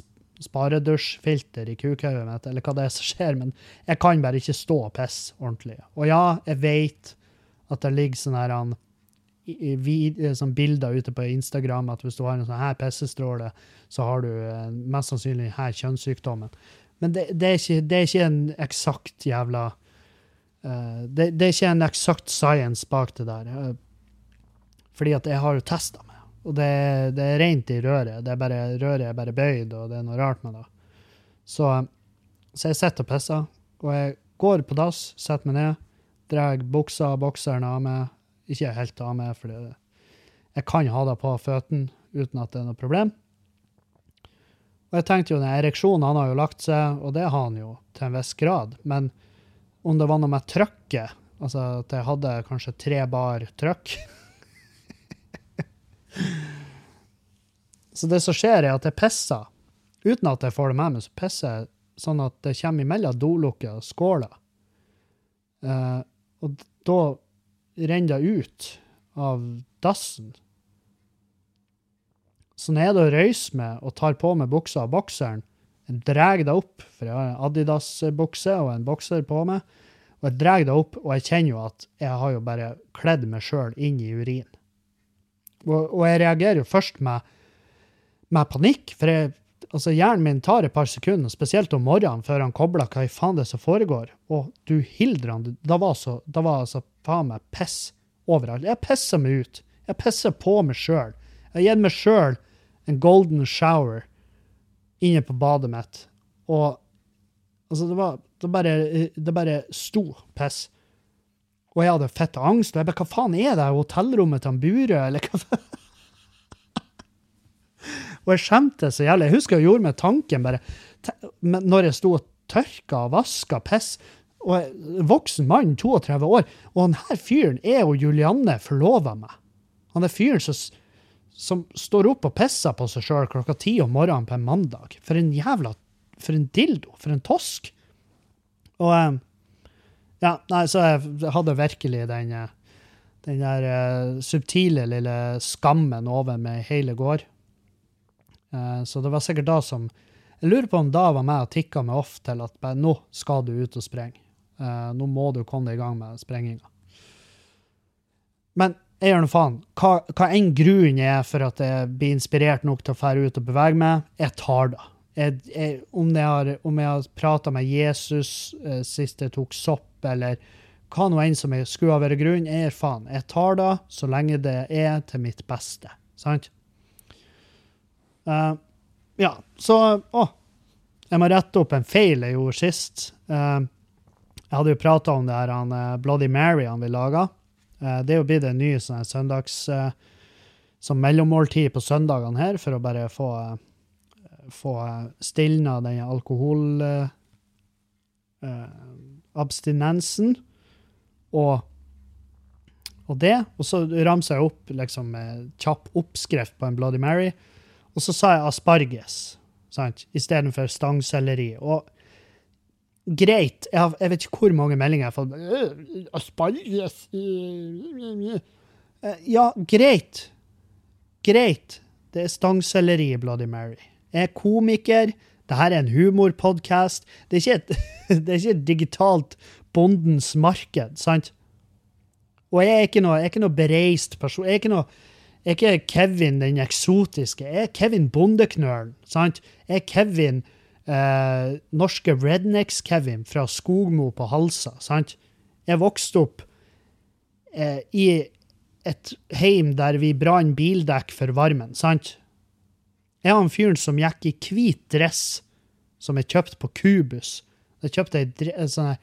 sparedusjfilter i kukhauget mitt, eller hva det er som skjer, men jeg kan bare ikke stå og pisse ordentlig. Og ja, jeg vet at det ligger sånn her i eh, sånn bilder ute på Instagram at hvis du har en sånn her pissestråle, så har du eh, mest sannsynlig her kjønnssykdommen. Men det, det, er ikke, det er ikke en eksakt jævla uh, det, det er ikke en eksakt science bak det der. Uh, fordi at jeg har jo testa meg, og det er rent i røret. Det er bare, røret er bare bøyd, og det er noe rart med det. Så, så jeg sitter og pisser, og jeg går på dass, setter meg ned, drar buksa og bokseren av meg. Ikke helt av meg, for jeg kan ha det på føttene uten at det er noe problem. Og jeg tenkte jo, den ereksjonen han har jo lagt seg, og det har han jo til en viss grad. Men om det var noe med trykket, altså at jeg hadde kanskje tre bar trykk Så det som skjer, er at jeg pisser, uten at jeg får det med meg, så pisser jeg sånn at det kommer imellom dolukket og skåla. Eh, og da renner ut av dassen. Så når jeg da røyser meg og tar på meg buksa og bokseren, jeg drar det opp, for jeg har en Adidas-bukse og en bokser på meg, og jeg drar det opp, og jeg kjenner jo at jeg har jo bare kledd meg sjøl inn i urin. Og, og jeg reagerer jo først med, med panikk, for jeg, altså hjernen min tar et par sekunder, spesielt om morgenen, før han kobler hva i faen det er som foregår. Og du hildran, da var, så, da var altså faen meg piss overalt. Jeg pisser meg ut. Jeg pisser på meg sjøl. Jeg har gitt meg sjøl en golden shower inne på badet mitt. Og altså, det var det bare, det bare sto piss. Og jeg hadde fett angst. Og jeg bare, hva faen er det? Hotellrommet til han Burøe, eller hva faen? Og jeg skjemtes så jævlig. Jeg husker jeg gjorde meg tanken bare Når jeg sto og tørka og vaska piss og jeg, Voksen mann, 32 år, og han her fyren er jo Julianne forlova med. Han er fyren som, som står opp og pisser på seg sjøl klokka ti om morgenen på en mandag. For en jævla For en dildo. For en tosk. Og eh, Ja, nei, så jeg hadde virkelig den eh, den der eh, subtile lille skammen over meg hele går. Eh, så det var sikkert da som Jeg lurer på om da var meg og tikka meg off til at bare, nå skal du ut og sprenge. Eh, nå må du komme deg i gang med sprenginga. Men jeg gjør nå faen. Hva, hva enn grunnen er for at jeg blir inspirert nok til å fære ut og bevege meg, jeg tar det. Om jeg har, om har prata med Jesus eh, sist jeg tok sopp, eller hva nå enn som jeg skulle ha vært grunnen, jeg gir faen. Jeg tar det så lenge det er til mitt beste. Sant? Eh, ja, så Å. Jeg må rette opp en feil jeg gjorde sist. Uh, jeg hadde jo prata om det her han, eh, Bloody Mary han vil lage. Uh, det er jo blitt en ny sånn søndags som mellommåltid på søndagene her, for å bare få, få stilna den alkoholabstinensen. Abstinensen. og, og det. Og så ramser jeg opp liksom kjapp oppskrift på en Bloody Mary. Og så sa jeg asparges sant? istedenfor stangselleri. Og greit. Jeg, har, jeg vet ikke hvor mange meldinger jeg har fått. «Øh, Asparges øh, Eh, Ja, greit. Greit. Det er stangselleri Bloody Mary. Jeg er komiker. Dette er en humorpodkast. Det, det er ikke et digitalt bondens marked, sant? Og jeg er ikke noe, jeg er ikke noe bereist person. Jeg er ikke noe er ikke Kevin den eksotiske. Er Kevin Bondeknølen. sant? Er Kevin eh, norske Rednecks-Kevin fra Skogmo på Halsa. sant? Jeg vokste opp eh, i et heim der vi brann bildekk for varmen. sant? Jeg var en fyren som gikk i hvit dress som jeg kjøpte på Kubus. Jeg kjøpte ei, en sånn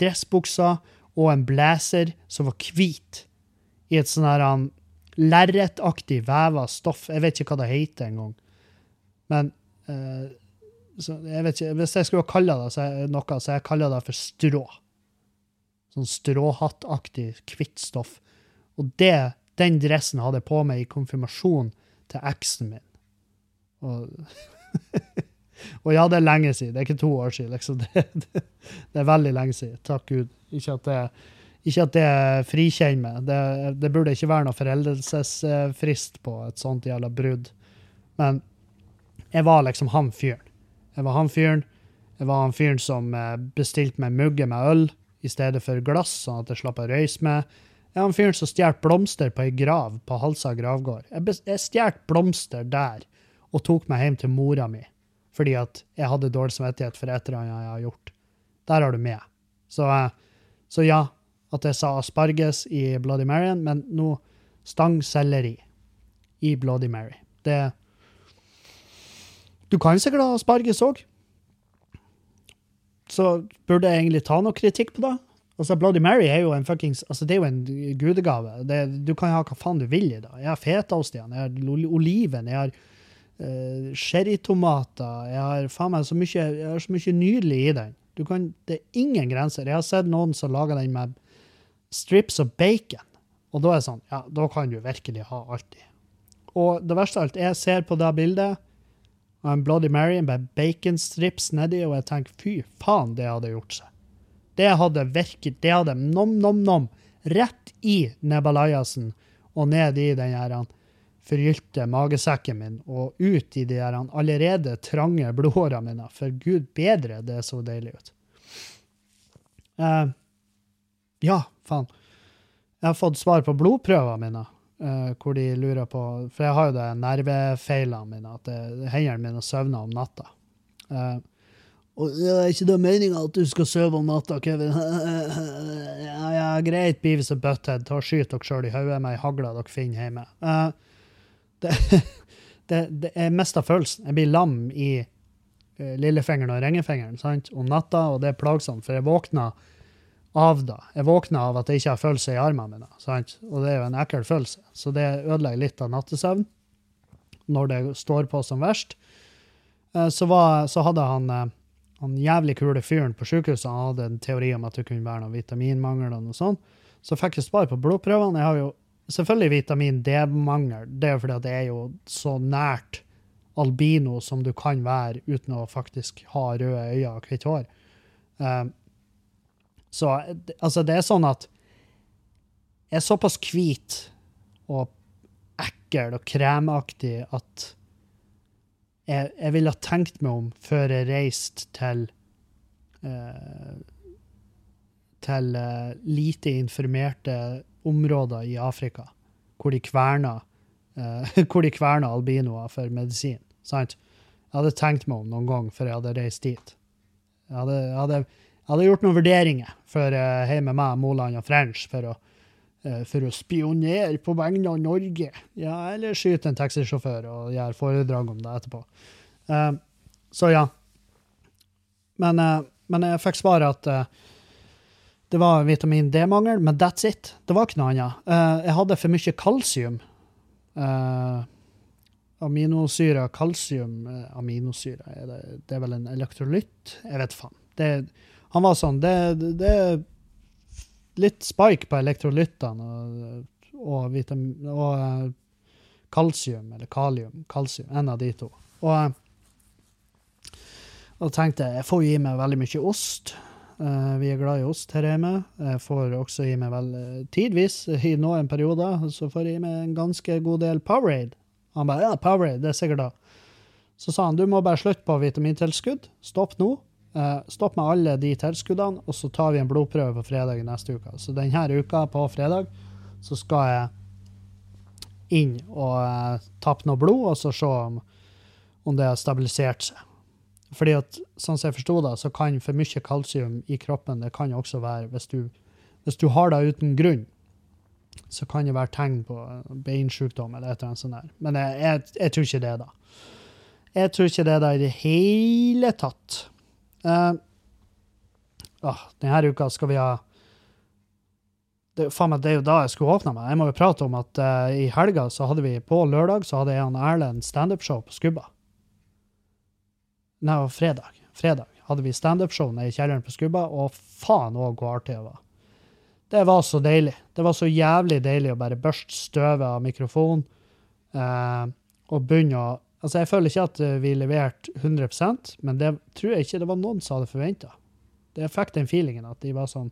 dressbukse og en blazer som var hvit, i et sånn her lerretaktig veva stoff. Jeg vet ikke hva det heter engang. Men eh, jeg vet ikke, hvis jeg skulle kalle det så jeg, noe, så jeg kaller det for strå. Sånn stråhattaktig, hvitt stoff. Og det, den dressen hadde jeg på meg i konfirmasjonen til eksen min. Og, og ja, det er lenge siden. Det er ikke to år siden. Liksom. Det, det, det er veldig lenge siden. Takk Gud. Ikke at det, ikke at det frikjenner meg. Det, det burde ikke være noe foreldelsesfrist på et sånt jævla brudd. Men jeg var liksom han fyren. Jeg var han fyren. Jeg var han fyren som eh, bestilte meg mugge med øl i stedet for glass, sånn at jeg slapp å røyse med. Jeg var han fyren som stjal blomster på ei grav på Halsa gravgård. Jeg, jeg stjal blomster der og tok meg hjem til mora mi fordi at jeg hadde dårlig samvittighet for et eller annet jeg har gjort. Der har du med. Så, eh, så ja, at jeg sa asparges i Bloody Maryen, men nå stangselleri i Bloody Mary. Det Du kan sikkert ha asparges òg. Så burde jeg egentlig ta noe kritikk på det. Altså, Bloody Mary er jo en fuckings Altså, det er jo en gudegave. Det, du kan ha hva faen du vil i det. Jeg har fetaost igjen, jeg har oliven, jeg har uh, sherrytomater, jeg har faen meg så mye, jeg har så mye nydelig i den. Du kan, det er ingen grenser. Jeg har sett noen som lager den med strips og bacon. Og da er det sånn, ja, da kan du virkelig ha alt i. Og det verste av alt, jeg ser på det bildet av en Bloody Mary med baconstrips nedi, og jeg tenker fy faen, det hadde gjort seg. Det hadde virket, det hadde nom-nom-nom rett i nebalajasen og ned i den her forgylte magesekken min og ut i de her allerede trange blodårene mine. For gud bedre, det så deilig ut. Uh, ja, faen. Jeg har fått svar på blodprøvene mine, uh, hvor de lurer på For jeg har jo det nervefeilene mine, at hendene mine søvner om natta. Uh, og det er ikke det meninga at du skal sove om natta, Kevin. ja, ja, greit, Beavis og Butthead. Ta og Skyt dere sjøl i hodet med ei hagle dere finner hjemme. Uh, det, det, det er mest av følelsen. Jeg blir lam i lillefingeren og ringefingeren om natta, og det er plagsomt, for jeg våkner av det. Jeg våkner av at jeg ikke har følelse i armene mine, sant? og det er jo en ekkel følelse. Så det ødelegger litt av nattesøvn når det står på som verst. Eh, Så, var, så hadde han, eh, han jævlig kule fyren på sykehuset han hadde en teori om at det kunne være noe vitaminmangel og noe sånt. Så fikk jeg svar på blodprøvene. Jeg har jo selvfølgelig vitamin D-mangel. Det er jo fordi at det er jo så nært albino som du kan være uten å faktisk ha røde øyne og hvitt hår. Så altså, det er sånn at jeg er såpass hvit og ekkel og kremaktig at jeg, jeg ville ha tenkt meg om før jeg reiste til eh, til eh, lite informerte områder i Afrika, hvor de kverner eh, hvor de kverner albinoer for medisin. Sant? Jeg hadde tenkt meg om noen gang før jeg hadde reist dit. Jeg hadde, jeg hadde, jeg hadde gjort noen vurderinger jeg heiv med meg Moland og French for å, uh, for å spionere på vegne av Norge. Ja, eller skyte en taxisjåfør og gjøre foredrag om det etterpå. Uh, så ja. Men, uh, men jeg fikk svaret at det var vitamin D-mangel, men that's it. Det var ikke noe annet. Jeg hadde for mye kalsium. Uh, aminosyre, kalsium Aminosyre, er det, det er vel en elektrolytt? Jeg vet faen. Det, han var sånn Det, er litt spike på elektrolyttene og, og, og eh, kalsium, eller kalium. Kalsium, en av de to. Og, jeg tenkte jeg jeg får gi meg veldig mye ost. Eh, vi er glad i ost her hjemme. Jeg får også gi meg vel eh, tidvis, i noen perioder, så får jeg gi meg en ganske god del Powerade. Han bare ja, Powerade, det er sikkert da. Så sa han du må bare slutte på vitamintilskudd. Stopp nå. Eh, stopp med alle de tilskuddene, og så tar vi en blodprøve på fredag neste uke. Så denne uka, på fredag, så skal jeg inn og uh, tappe noe blod, og så se om, om det har stabilisert seg. Fordi at, sånn som jeg forsto det, så kan for mye kalsium i kroppen det kan også være hvis du, hvis du har det uten grunn, så kan det være tegn på beinsjukdom eller et eller annet sånt. der. Men jeg, jeg, jeg tror ikke det, da. Jeg tror ikke det da i det hele tatt. Eh, oh, denne uka skal vi ha det, faen meg, det er jo da jeg skulle åpna meg. Jeg må jo prate om at uh, i helga så hadde vi på lørdag så hadde jeg og Erlend standup-show på Skubba. Nei, var fredag. Fredag hadde vi standup-show nede i kjelleren på Skubba, og faen òg hvor artig det var. Det var så deilig. Det var så jævlig deilig å bare børste støvet av mikrofonen uh, og begynne å Altså, jeg føler ikke at eh, vi leverte 100% men det tror jeg ikke det var noen som hadde forventa. Jeg fikk den feelingen at de var sånn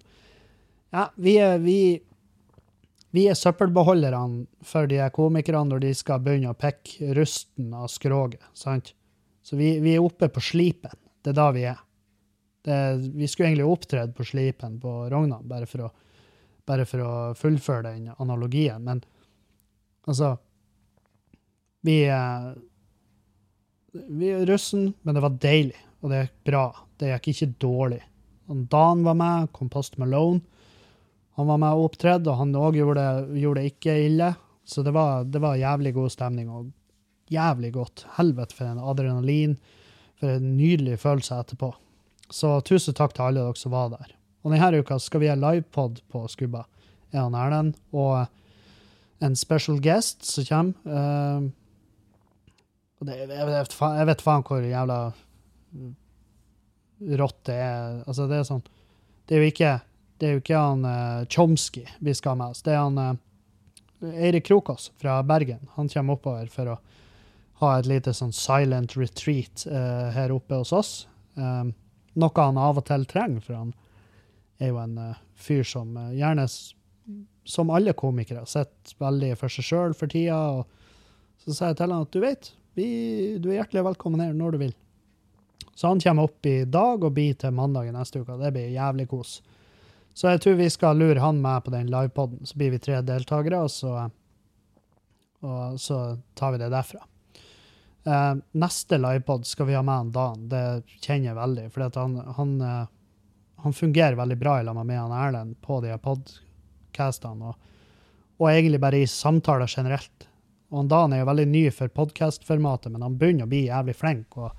Ja, vi er, vi, vi er søppelbeholderne for de komikerne når de skal begynne å pekke rusten av skroget, sant? Så vi, vi er oppe på slipen. Det er da vi er. Det, vi skulle egentlig opptredd på slipen på Rognan, bare for å bare for å fullføre den analogien. Men altså Vi eh, Vi russen, men det var deilig, og det gikk bra. Det gikk ikke dårlig. Dan var med, Compost Malone. Han var med og opptredde, og han òg gjorde, gjorde, det ikke ille. Så det var, det var, jævlig god stemning, og jævlig godt. Helvete for en adrenalin. For en nydelig følelse etterpå. Så tusen takk til alle dere som var der. Og denne uka skal vi ha livepod på Skubba. Jeg og Erlend. Og en special guest som kommer. Uh, det, jeg, vet, jeg vet faen hvor jævla rått det er. Altså, det er sånn Det er jo ikke, det er jo ikke han uh, Chomsky vi skal ha med oss. Det er han uh, Eirik Krokås fra Bergen. Han kommer oppover for å ha et lite sånn silent retreat uh, her oppe hos oss. Um, noe han av og til trenger, for han er jo en uh, fyr som uh, gjerne, som alle komikere, sitter veldig for seg sjøl for tida. Og så sier jeg til han at du vet, vi, du er hjertelig velkommen her når du vil. Så han kommer opp i dag og blir til mandag i neste uke. Det blir jævlig kos. Så jeg tror vi skal lure han med på den livepoden. Så blir vi tre deltakere, og så, og så tar vi det derfra. Uh, neste livepod skal vi ha med han Dan. Det kjenner jeg veldig. For han, han, han fungerer veldig bra i lag med han Erlend på de podkastene, og, og, egentlig bare i samtaler generelt. Og han Dan er jo veldig ny for podkastformatet, men han begynner å bli jævlig flink. Og,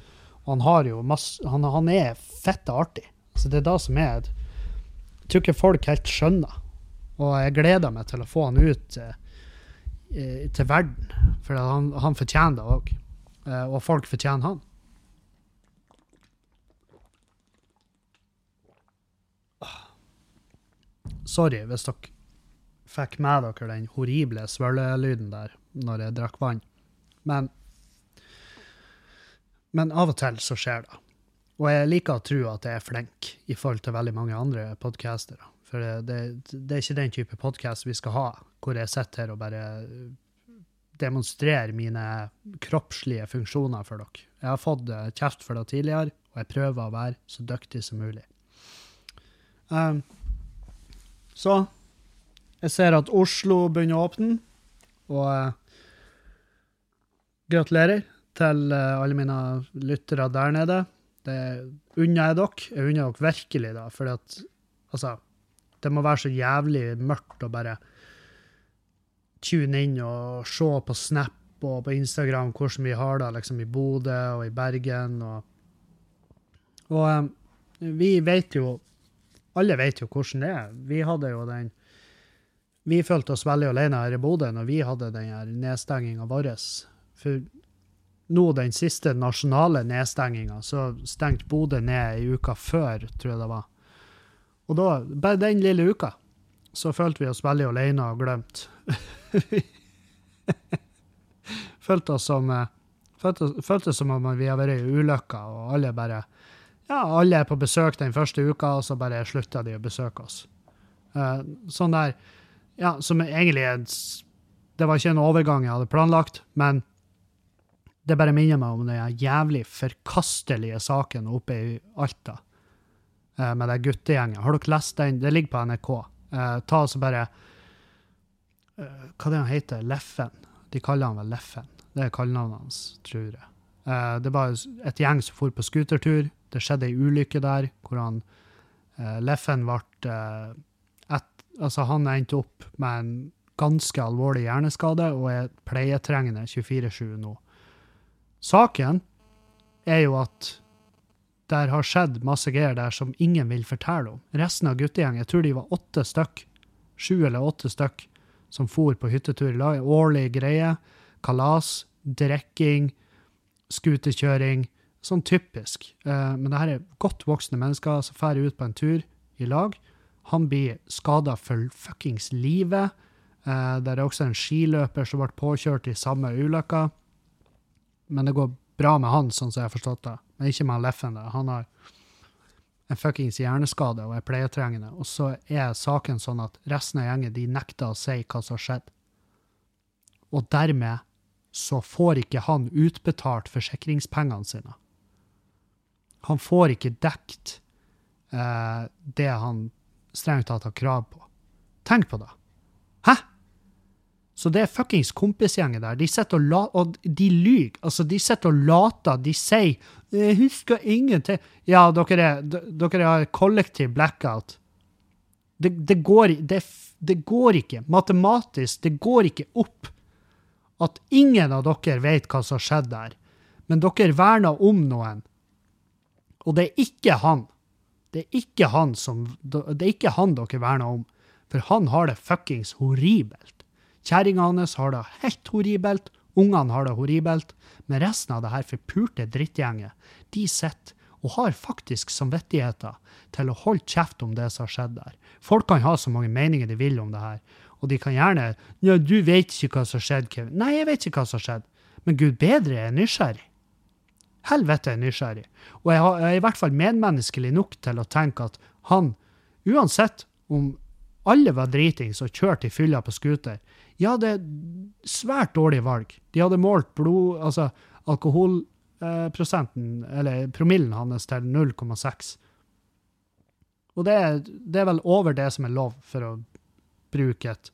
og han har jo masse Han, han er fitte artig. Så det er det som er Jeg tror ikke folk helt skjønner. Og jeg gleder meg til å få han ut eh, til verden, for han, han fortjener det òg. Eh, og folk fortjener han. Sorry hvis dere fikk med dere den horrible svølelyden der når jeg drakk vann. Men, men av og til så skjer det. Og jeg liker å tro at jeg er flink i forhold til veldig mange andre podkastere. For det, det, er ikke den type podkast vi skal ha, hvor jeg sitter her og bare demonstrerer mine kroppslige funksjoner for dere. Jeg har fått eh, kjeft for det tidligere, og jeg prøver å være så dyktig som mulig. Um, så jeg ser at Oslo begynner å åpne, og uh, gratulerer til uh, alle mine lyttere der nede. Det unner jeg dere. Jeg unner dere virkelig, da, for altså Det må være så jævlig mørkt å bare tune inn og se på Snap og på Instagram hvordan vi har det liksom i Bodø og i Bergen. Og, og um, vi vet jo alle vet jo hvordan det er. Vi hadde jo den Vi følte oss veldig alene her i Bodø når vi hadde den nedstenginga vår. For nå, den siste nasjonale nedstenginga, så stengte Bodø ned ei uke før, tror jeg det var. Og da, bare den lille uka, så følte vi oss veldig alene og glemt. følte oss som eh, følte, følte som om vi har vært i ulykka, og alle bare ja, alle er på besøk den første uka, og så bare slutta de å besøke oss. Uh, sånn der Ja, som egentlig Det var ikke en overgang jeg hadde planlagt, men det bare minner meg om den jævlig forkastelige saken oppe i Alta uh, med den guttegjengen. Har dere lest den? Det ligger på NRK. Uh, ta så bare Hva er det han heter? Leffen? De kaller han vel Leffen. Det er kallenavnet hans, tror jeg. det var et gjeng som for på scootertur det skjedde ei ulykke der hvor han uh, Leffen ble et, Altså, han endte opp med en ganske alvorlig hjerneskade og er pleietrengende 24-7 nå. Saken er jo at der har skjedd masse greier der som ingen vil fortelle om. Resten av guttegjengen, jeg tror de var åtte stykk, sju eller åtte stykk, som for på hyttetur i lag. Årlig greie. Kalas, drikking, scooterkjøring. Sånn typisk. Eh, men det her er godt voksne mennesker som drar ut på en tur i lag, Han blir skada for fuckings livet. Eh, der er også en skiløper som ble påkjørt i samme ulykka. Men det går bra med han, sånn som jeg har forstått det. Men ikke med Leffen. da. Han har en fuckings hjerneskade og er pleietrengende. Og så er saken sånn at resten av gjengen de nekter å si hva som har skjedd. Og dermed så får ikke han utbetalt forsikringspengene sine. Han får ikke dekt eh, det han strengt tatt har krav på. Tenk på det. Så det er fuckings kompisgjengen der. De sitter og, la, og de lyver. Altså, de sitter og later. De sier 'Jeg husker ingenting'. Ja, dere, er, dere har kollektiv blackout. Det, det, går, det, det går ikke. Matematisk, det går ikke opp at ingen av dere vet hva som har skjedd der. Men dere verner om noen. Og det er ikke han. Det er ikke han som Det er ikke han dere verner om. For han har det fuckings horribelt. Kjerringa hans har det helt horribelt. Ungene har det horribelt. Men resten av det her forpurte drittgjenget, de sitter og har faktisk samvittigheter til å holde kjeft om det som har skjedd der. Folk kan ha så mange meninger de vil om det her, og de kan gjerne ja, 'Du vet ikke hva som skjedde, Kevin.' Nei, jeg vet ikke hva som skjedde. Men gud bedre er nysgjerrig. Helvete er nysgjerrig. Og jeg, har, jeg er i hvert fall medmenneskelig nok til å tenke at han, uansett om alle var driting som kjørte i fylla på scooter, ja, det er svært dårlig valg. De hadde målt blod, altså alkoholprosenten, eller promillen hans, til 0,6. Og det er, det er vel over det som er lov for å bruke et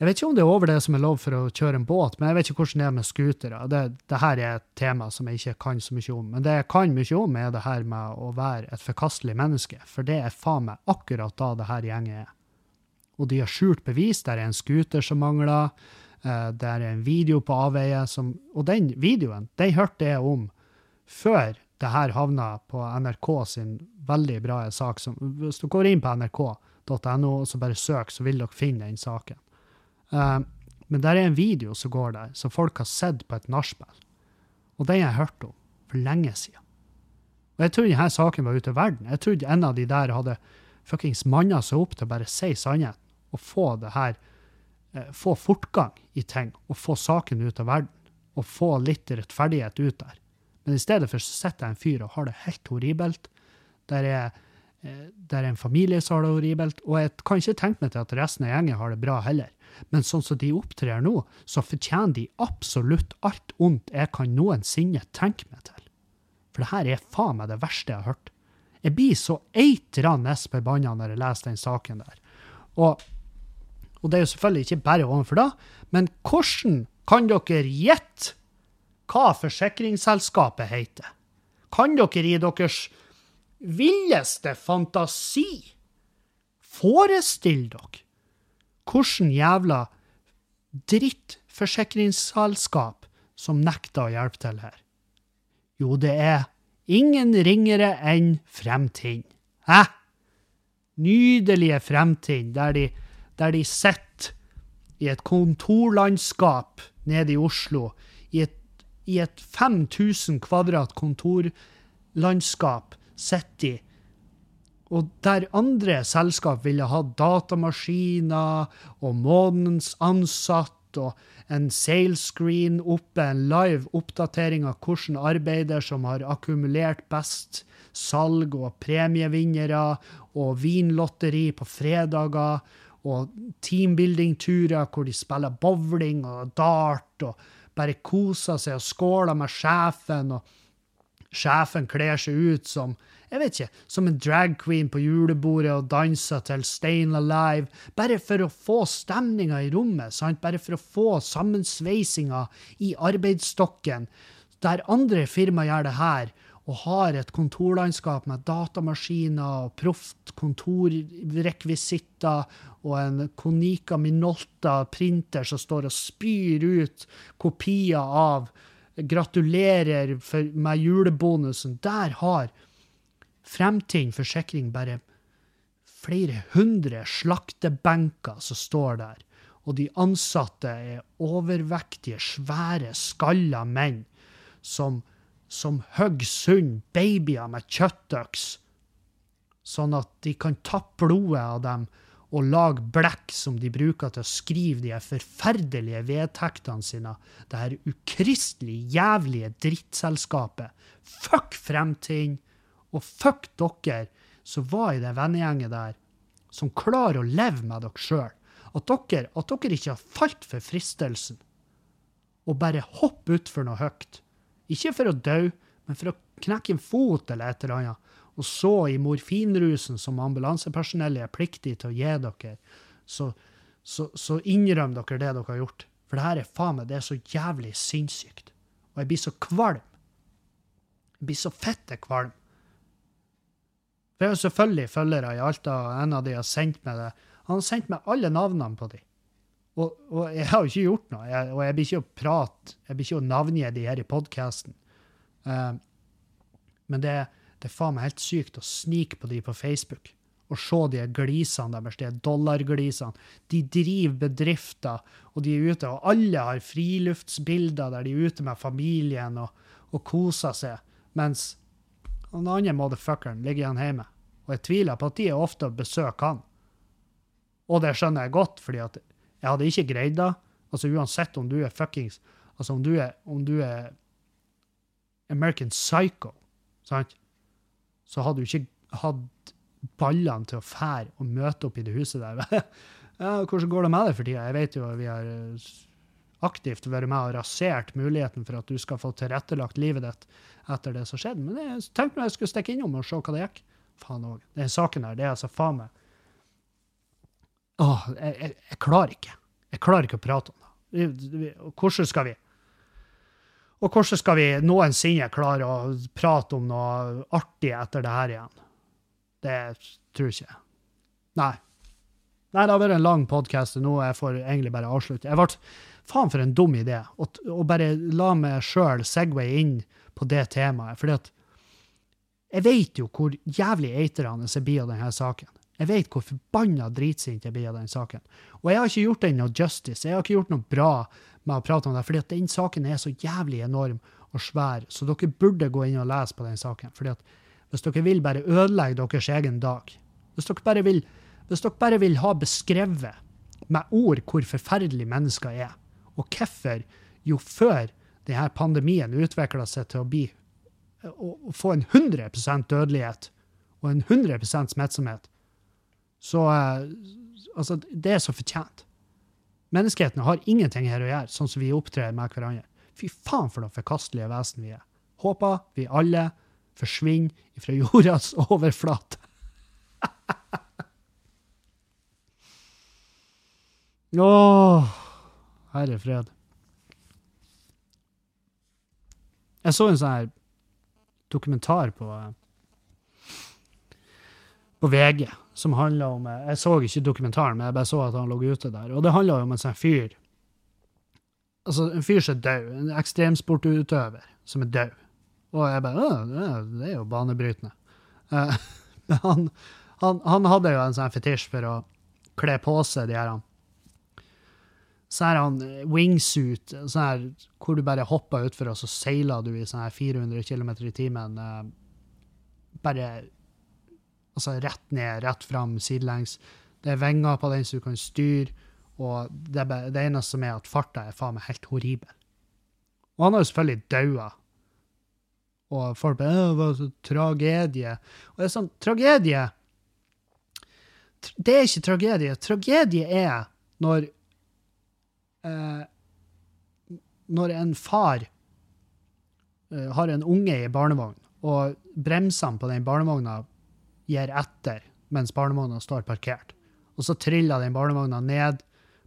Jeg vet ikke om det er over det som er lov for å kjøre en båt, men jeg vet ikke hvordan det er med scootere. Det, det her er et tema som jeg ikke kan så mye om. Men det jeg kan mye om, er det her med å være et forkastelig menneske. For det er faen meg akkurat da det her gjenget er. Og de har skjult bevis. Der er en scooter som mangler. eh, Der er en video på avveie som Og den videoen, de hørte jeg om før det her havna på NRK sin veldig bra sak. Som, hvis du går inn på nrk.no og så bare søk, så vil dere finne den saken. Eh, men der er en video som går der, som folk har sett på et nachspiel. Og den har jeg hørt om for lenge siden. Og jeg trodde denne saken var ute i verden. Jeg trodde en av de der hadde fuckings manna seg opp til å bare si sannheten og få det her eh, Få fortgang i ting og få saken ut av verden. Og få litt rettferdighet ut der. Men i stedet for så sitter jeg en fyr og har det helt horribelt. Der er, eh, der er en familie som har det horribelt. Og jeg kan ikke tenke meg til at resten av gjengen har det bra heller. Men sånn som de opptrer nå, så fortjener de absolutt alt ondt jeg kan noensinne tenke meg til. For det her er faen meg det verste jeg har hørt. Jeg blir så eitrende forbanna når jeg leser den saken der. Og, og det er jo selvfølgelig ikke bare overfor det, men hvordan kan dere gjette hva forsikringsselskapet heter? Kan dere i deres villeste fantasi forestille dere hvordan jævla drittforsikringsselskap som nekter å hjelpe til her? Jo, det er ingen ringere enn Fremtind. Hæ? Nydelige Fremtind, der de, der de sitter i et kontorlandskap nede i Oslo, i et, i et 5000 kvadrat kontorlandskap, sitter de og der andre selskap ville ha datamaskiner og månedens ansatt og en sailscreen oppe, en live oppdatering av hvilken arbeider som har akkumulert best salg og premievinnere og vinlotteri på fredager og teambuilding-turer hvor de spiller bowling og dart og bare koser seg og skåler med sjefen. og sjefen kler seg ut som jeg vet ikke, som en drag queen på julebordet og danser til Stayin' Alive, bare for å få stemninga i rommet, sant? bare for å få sammensveisinga i arbeidsstokken, der andre firma gjør det her, og har et kontorlandskap med datamaskiner og proft kontorrekvisitter og en Konica Minolta printer som står og spyr ut kopier av Gratulerer for, med julebonusen. Der har Fremtind forsikring bare flere hundre slaktebenker som står der. Og de ansatte er overvektige, svære, skalla menn som, som hogger sund babyer med kjøttøks. sånn at de kan tappe blodet av dem og lage blekk som de bruker til å skrive de her forferdelige vedtektene sine. Det her ukristelig jævlige drittselskapet. Fuck fremtiden! Og fuck dere som var i den vennegjengen der, som klarer å leve med dere sjøl. At dere, at dere ikke har falt for fristelsen og bare hoppe utfor noe høyt. Ikke for å dø, men for å knekke en fot eller et eller annet. Og så, i morfinrusen som ambulansepersonellet er pliktig til å gi dere, så, så, så innrømmer dere det dere har gjort. For det her er faen meg, det er så jævlig sinnssykt. Og jeg blir så kvalm. Jeg blir så fette kvalm. For jeg har selvfølgelig følgere i Alta, og en av de har sendt meg det. Han har sendt meg alle navnene på de. Og, og jeg har jo ikke gjort noe, jeg, og jeg blir ikke å prate, jeg blir ikke å navngi de her i podkasten. Uh, men det, det er faen meg helt sykt å snike på de på Facebook og se de glisene deres, de dollarglisene. De driver bedrifter, og de er ute, og alle har friluftsbilder der de er ute med familien og, og koser seg, mens den andre motherfuckeren ligger igjen hjemme. Og jeg tviler på at de er ofte besøker han. Og det skjønner jeg godt, fordi at jeg hadde ikke greid det. Altså Uansett om du er fuckings Altså om du er, om du er American Psycho, sant? Så hadde du ikke hatt ballene til å fære og møte opp i det huset der. ja, hvordan går det med det for tida? Jeg vet jo at vi har eh, aktivt vært med og rasert muligheten for at du skal få tilrettelagt livet ditt etter det som skjedde. Men jeg tenkte jeg skulle stikke innom og se hva det gikk. Faen òg. Den saken her, det er altså faen meg Åh, jeg, jeg, jeg, klarer ikke. Jeg klarer ikke å prate om det. Hvordan skal vi Og hvordan skal vi noensinne klare å prate om noe artig etter det her igjen? Det tror jeg ikke. Nei. Nei, det har vært en lang podkast, og nå jeg får egentlig bare avslutte. Jeg ble Faen, for en dum idé. Å bare la meg sjøl segway inn på det temaet. fordi at jeg vet jo hvor jævlig eitrende jeg blir av denne saken. Jeg vet hvor forbanna dritsint jeg blir av den saken. Og jeg har ikke gjort den noe justice. Jeg har ikke gjort noe bra med å prate om det, fordi at den saken er så jævlig enorm og svær, så dere burde gå inn og lese på den saken. fordi at hvis dere vil bare ødelegge deres egen dag, hvis dere bare vil, dere bare vil ha beskrevet med ord hvor forferdelig mennesker er, og hvorfor jo før denne pandemien utvikla seg til å bli å få en 100% dødelighet og en 100% smittsomhet, så eh, altså, det er så fortjent. Menneskeheten har ingenting her å gjøre, sånn som vi opptrer med hverandre. Fy faen for noen forkastelige vesen vi er. Håper vi alle forsvinner fra jordas overflate. Åh, herre fred. Jeg så en sånn her dokumentar på eh, på VG som handla om Jeg så ikke dokumentaren, men jeg bare så at han lå ute der. Og det handla om en sånn fyr Altså, en fyr som er død. En ekstremsportutøver som er død. Og jeg bare Det er jo banebrytende. Uh, han, han, han, hadde jo en sånn fetisj for å kle på seg de her så er han wingsuit, sånn her, hvor du bare hopper utfor, og så seiler du i sånn her 400 km i timen. Bare Altså rett ned, rett fram, sidelengs. Det er vinger på den så du kan styre, og det, det eneste som er at farta er faen meg helt horribel. Og han har jo selvfølgelig daua. Og folk bare 'Det var så tragedie'. Og det er sånn Tragedie Det er ikke tragedie. Tragedie er når eh, Når en far eh, har en unge i barnevogn, og bremsene på den barnevogna gir etter mens barnevogna står parkert. Og så triller den barnevogna ned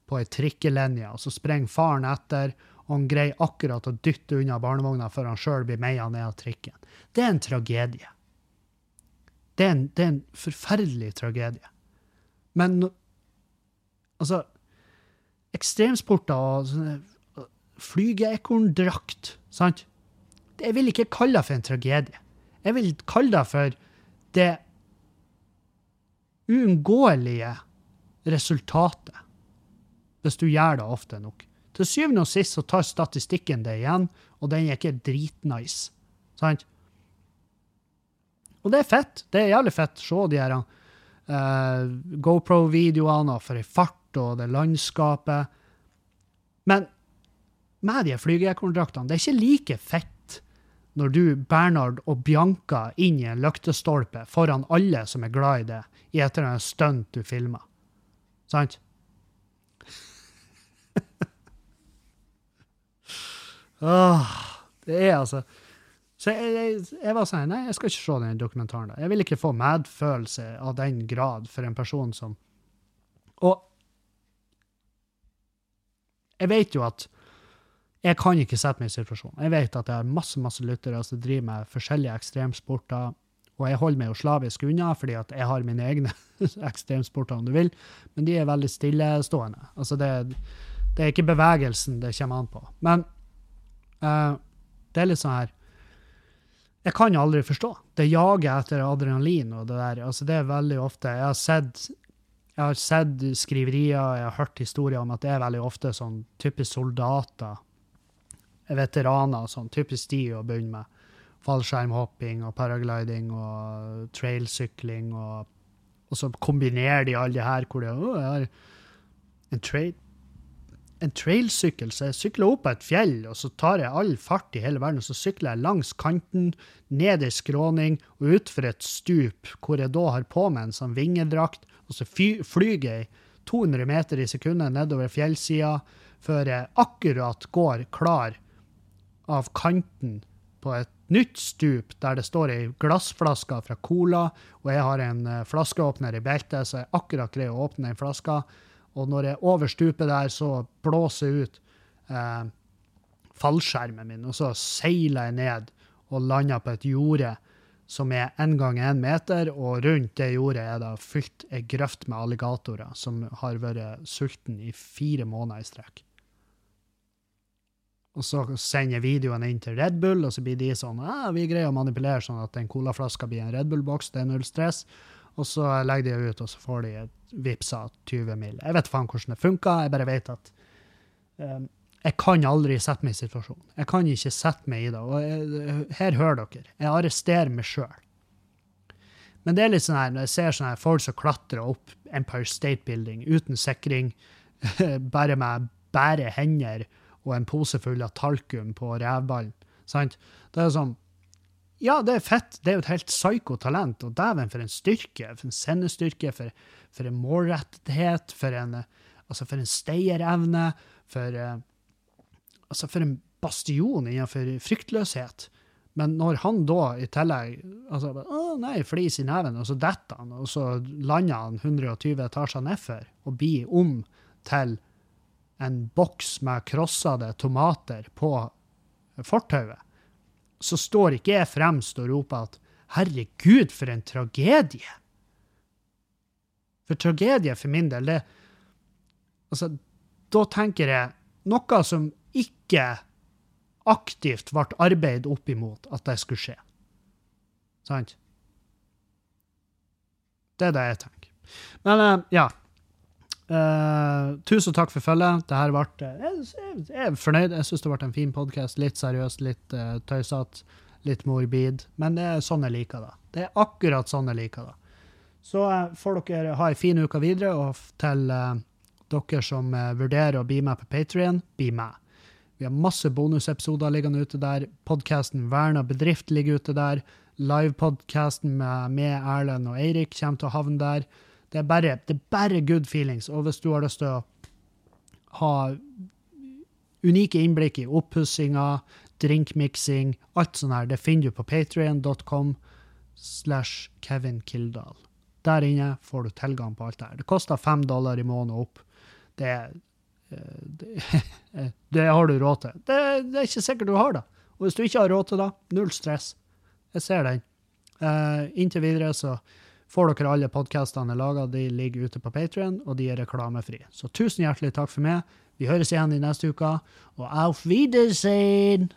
på ei trikkelinje, og så springer faren etter, og han greier akkurat å dytte unna barnevogna før han sjøl blir meia ned av trikken. Det er en tragedie. Det er en, det er en forferdelig tragedie. Men altså Ekstremsporter og flygeekorndrakt, sant? Jeg vil ikke kalle det for en tragedie. Jeg vil kalle det for det uunngåelige resultatet hvis du gjør det ofte nok. Til syvende og sist så tar statistikken det igjen, og den er ikke dritnice. Sant? Og det er fett. Det er jævlig fett. Se de her uh, GoPro-videoene for ei fart og det landskapet. Men med de flygekontraktene, det er ikke like fett når du, Bernhard og Bianca inn i en lyktestolpe foran alle som er glad i det, i et eller annet stunt du filmer. Sant? Åh, det er altså Så jeg, jeg, jeg var sånn Nei, jeg skal ikke se den dokumentaren. da. Jeg vil ikke få medfølelse av den grad for en person som Og jeg vet jo at jeg kan ikke sette meg i situasjonen. Jeg vet at jeg har masse masse lyttere som driver med forskjellige ekstremsporter, og jeg holder meg jo slavisk unna, fordi at jeg har mine egne ekstremsporter, om du vil, men de er veldig stillestående. Altså det, det er ikke bevegelsen det kommer an på. Men uh, det er litt sånn her Jeg kan aldri forstå. Det jager etter adrenalin og det der. Altså det er veldig ofte Jeg har sett jeg har sett skriverier, jeg har hørt historier om at det er veldig ofte sånn typisk soldater veteraner, sånn typisk de å begynne med. Fallskjermhopping og paragliding og trailsykling. Og, og så kombinerer de alle de her hvor de å, har en trail en trailsykkel, så jeg sykler opp på et fjell, og så tar jeg all fart i hele verden, og så sykler jeg langs kanten, ned ei skråning og utfor et stup, hvor jeg da har på meg en sånn vingedrakt, og så flyr jeg 200 meter i sekundet nedover fjellsida før jeg akkurat går klar av kanten på et nytt stup der det står ei glassflaske fra Cola, og jeg har en uh, flaskeåpner i beltet, så jeg akkurat greier å åpne den flaska. Og når jeg er over stupet der, så blåser jeg ut eh, fallskjermen min, og så seiler jeg ned og lander på et jorde som er én gang én meter, og rundt det jordet er det fylt ei grøft med alligatorer som har vært sulten i fire måneder i strekk. Og så sender videoen inn til Red Bull, og så blir de sånn ah, vi greier å manipulere sånn at en colaflaske blir en Red Bull-boks, det er null stress. Og så legger de ut, og så får de et vippsa 20 mil. Jeg vet faen hvordan det funker, jeg bare vet at um, jeg kan aldri sette meg i situasjonen. Jeg kan ikke sette meg i det. Og jeg, her hører dere. Jeg arresterer meg sjøl. Men det er litt sånn her, når jeg ser sånne her folk som klatrer opp Empire State Building uten sikring, bare med bare hender og en pose full av talkum på revballen. Sant? Det er sånn Ja, det er fett. Det er jo et helt psyko talent. Og dæven, for en styrke. For en sendestyrke, for, for en målrettethet, for en, altså for en stayerevne, for Altså, for en bastion innenfor fryktløshet. Men når han da i tillegg altså, å nei, flis i neven, og så detter han, og så lander han 120 etasjer nedfor og blir om til en boks med krossede tomater på fortauet, så står ikke jeg fremst og roper at 'herregud, for en tragedie'. For tragedie for min del, det Altså, da tenker jeg noe som ikke aktivt ble arbeidet opp imot at det skulle skje. Sant? Det er det jeg tenker. Men uh, ja, Uh, tusen takk for følget. Det her ble, uh, jeg, er fornøyd. Jeg syns det ble en fin podkast. Litt seriøst, litt uh, tøysete, litt morbid. Men det er sånn jeg liker det. Det er akkurat sånn jeg liker det. Så uh, får dere ha ei en fin uke videre, og til dere som vurderer å bli med på Patrion, bli med. Vi har masse bonusepisoder liggende ute der. Podkasten Verna bedrift ligger ute der. Livepodkasten med, med Erlend og Eirik kommer til å havne der. Det er, bare, det er bare good feelings. Og hvis du har lyst til å ha unike innblikk i oppussinga, drinkmiksing, alt sånt her, det finner du på patrion.com slash Kevin Kildahl. Der inne får du tilgang på alt det her. Det koster fem dollar i måneden opp. Det, eh, det, det har du råd til. Det, det, er ikke sikkert du har det. Og hvis du ikke har råd til det, null stress. Jeg ser den. Uh, inntil videre så får dere alle podkastene laga. De ligger ute på Patrion, og de er reklamefrie. Så tusen hjertelig takk for meg. Vi høres igjen i neste uke, og auf Wiedersehen!